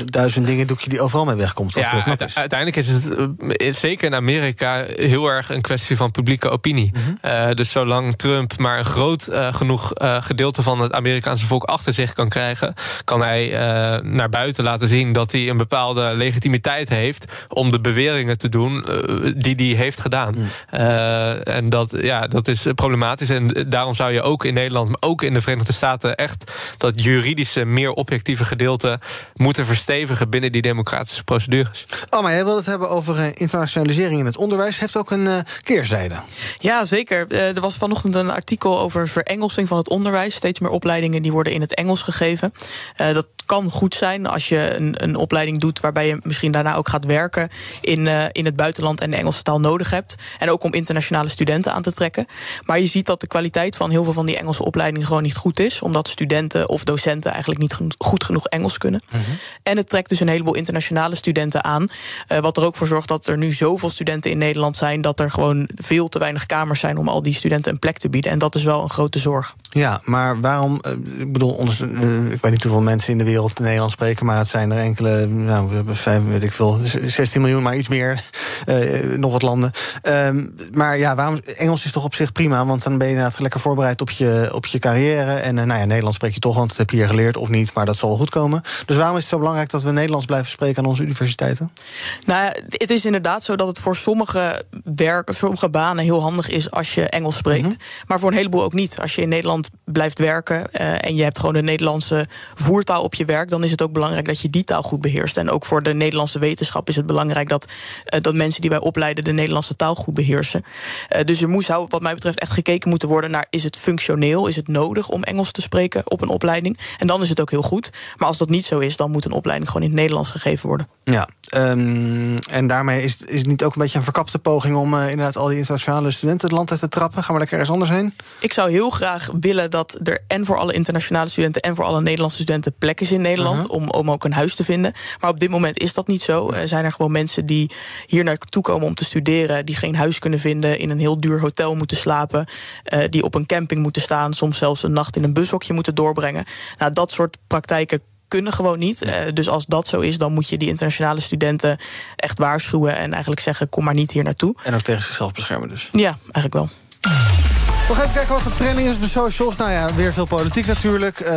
duizend dingen doekje die overal mee wegkomt? Wat Ja, uite- uiteindelijk is het eh, zeker in Amerika heel erg een kwestie van publieke opinie. Eh, dus zolang Trump maar een groot eh, genoeg gedeelte van het Amerikaanse volk achter zich kan krijgen, kan hij naar buiten laten zien dat hij een bepaalde legitimiteit heeft om de beweringen te doen die hij heeft gedaan. Eh, en dat, ja, dat is problematisch. En daarom zou je ook in Nederland, maar ook in de Verenigde Staten, echt dat juridische, meer objectieve gedeelte moeten verstevigen binnen die procedures. Oh, maar jij wil het hebben over eh, internationalisering in het onderwijs. Heeft ook een eh, keerzijde. Ja, zeker. Eh, Er was vanochtend een artikel over verengelsing van het onderwijs. Steeds meer opleidingen die worden in het Engels gegeven. Eh, dat kan goed zijn als je een, een opleiding doet waarbij je misschien daarna ook gaat werken in, eh, in het buitenland en de Engelse taal nodig hebt. En ook om internationale studenten aan te trekken. Maar je ziet dat de kwaliteit van heel veel van die Engelse opleidingen gewoon niet goed is. Omdat studenten of docenten eigenlijk niet goed genoeg Engels kunnen. En het trekt dus een heleboel internationale studenten aan. eh, wat er ook voor zorgt dat er nu zoveel studenten in Nederland zijn. dat er gewoon veel te weinig kamers zijn om al die studenten een plek te bieden. En dat is wel een grote zorg. Ja, maar waarom? eh, ik bedoel, onders- eh, ik weet niet hoeveel mensen in de wereld Nederlands spreken, maar het zijn er enkele, nou, we hebben vijf, weet ik veel, 16 miljoen, maar iets meer, <laughs> nog wat landen. Ehm, maar ja, waarom? Engels is toch op zich prima, want dan ben je inderdaad lekker voorbereid op je, op je carrière. En nou ja, Nederlands spreek je toch, want dat heb je hier geleerd of niet, maar dat zal wel goed komen. Dus waarom is het zo belangrijk dat we Nederlands blijven spreken aan onze universiteiten? Nou, het is inderdaad zo dat het voor sommige werken, sommige banen heel handig is als je Engels spreekt. Maar voor een heleboel ook niet. Als je in Nederland blijft werken eh, en je hebt gewoon de Nederlandse voertaal op je werk, dan is het ook belangrijk dat je die taal goed beheerst. En ook voor de Nederlandse wetenschap is het belangrijk dat, eh, dat mensen die wij opleiden de Nederlandse taal goed beheersen. Eh, dus er moet, zou, wat mij betreft, echt gekeken moeten worden naar: is het functioneel? Is het nodig om Engels te spreken op een opleiding? En dan is het ook heel goed. Maar als dat niet zo is, dan moet een opleiding gewoon in het Nederlands gegeven worden. Ja, ehm, en daarmee is, is het niet ook een beetje een verkapte poging om eh, inderdaad al die internationale studenten het land uit te trappen? Gaan we lekker ergens anders heen? Ik zou heel graag willen dat er en voor alle internationale studenten en voor alle Nederlandse studenten plek is in Nederland. Mhm. om, om ook een huis te vinden. Maar op dit moment is dat niet zo. Er zijn er gewoon mensen die hier naartoe komen om te studeren. die geen huis kunnen vinden, in een heel duur hotel moeten slapen. eh, die op een camping moeten staan. soms zelfs een nacht in een bushokje moeten doorbrengen. Nou, dat soort praktijken kunnen gewoon niet. Eh, dus als dat zo is, dan moet je die internationale studenten echt waarschuwen. en eigenlijk zeggen: kom maar niet hier naartoe. En ook tegen zichzelf beschermen dus. Ja, eigenlijk wel. Nog even kijken wat de trending is op de socials. Nou ja, weer veel politiek natuurlijk. Uh,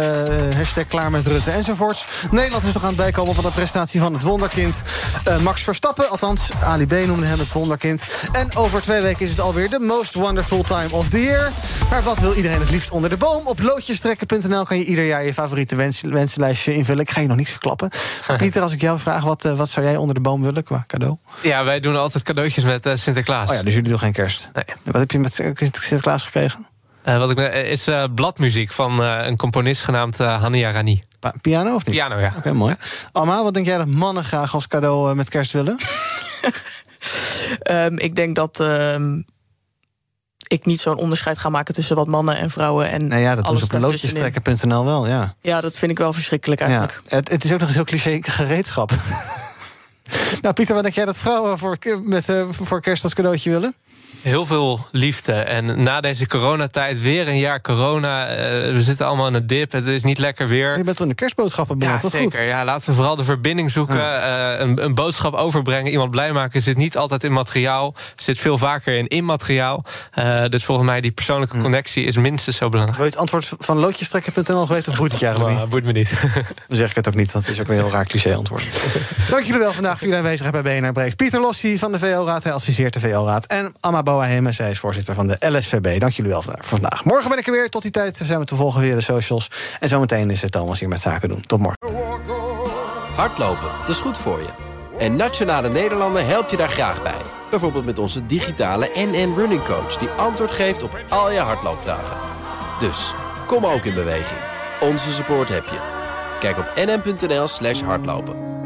hashtag klaar met Rutte enzovoorts. Nederland is nog aan het bijkomen van de prestatie van het wonderkind. Uh, Max Verstappen, althans Ali B noemde hem het wonderkind. En over twee weken is het alweer de most wonderful time of the year. Maar wat wil iedereen het liefst onder de boom? Op loodjestrekken.nl kan je ieder jaar je favoriete wens, wensenlijstje invullen. Ik ga je nog niets verklappen. <laughs> Pieter, als ik jou vraag, wat, uh, wat zou jij onder de boom willen qua cadeau? Ja, wij doen altijd cadeautjes met Sinterklaas. Oh ja, dus jullie doen geen kerst? Nee. Wat heb je met Sinterklaas gekregen? Uh, wat ik, is uh, bladmuziek van uh, een componist genaamd Hania Rani. Pa piano of niet? Piano, ja. Oké, okay, mooi. Alma, wat denk jij dat mannen graag als cadeau met kerst willen? um, <laughs> ik denk dat um, ik niet zo'n onderscheid ga maken tussen wat mannen en vrouwen. En nou ja, dat alles doen ze op loodjestrekken.nl wel, ja. Ja, dat vind ik wel verschrikkelijk eigenlijk. Ja, het, het is ook nog eens heel cliché gereedschap. <laughs> nou, Pieter, wat denk jij dat vrouwen voor, met, uh, voor kerst als cadeautje willen? Heel veel liefde. En na deze coronatijd weer een jaar corona. Uh, we zitten allemaal in een dip. Het is niet lekker weer. Je bent wel de kerstboodschappen beland. Ja, zeker. Ja, laten we vooral de verbinding zoeken. Ja. Uh, een, een, boodschap overbrengen. Iemand blij maken zit niet altijd in materiaal. Zit veel vaker in immateriaal. Uh, dus volgens mij die persoonlijke hm. connectie is minstens zo belangrijk. Wil je het antwoord van loodjestrekken.nl weten of boeit het je eigenlijk niet? <laughs> boeit me niet. Dan zeg ik het ook niet, want het is ook een heel raar cliché antwoord. <laughs> Dank jullie wel vandaag voor jullie aanwezigheid bij BNR Breekt. Pieter Lossi van de VO-raad. Hij adviseert de VO-raad. En Amma Boahem, zij is voorzitter van de LSVB. Dank jullie wel voor vandaag. Morgen ben ik er weer. Tot die tijd zijn we te volgen via de socials. En zometeen is het Thomas hier met Zaken doen. Tot morgen. Hardlopen, dat is goed voor je. En Nationale Nederlanden helpt je daar graag bij. Bijvoorbeeld met onze digitale NN Running Coach... die antwoord geeft op al je hardloopvragen. Dus, kom ook in beweging. Onze support heb je. Kijk op nn.nl slash hardlopen.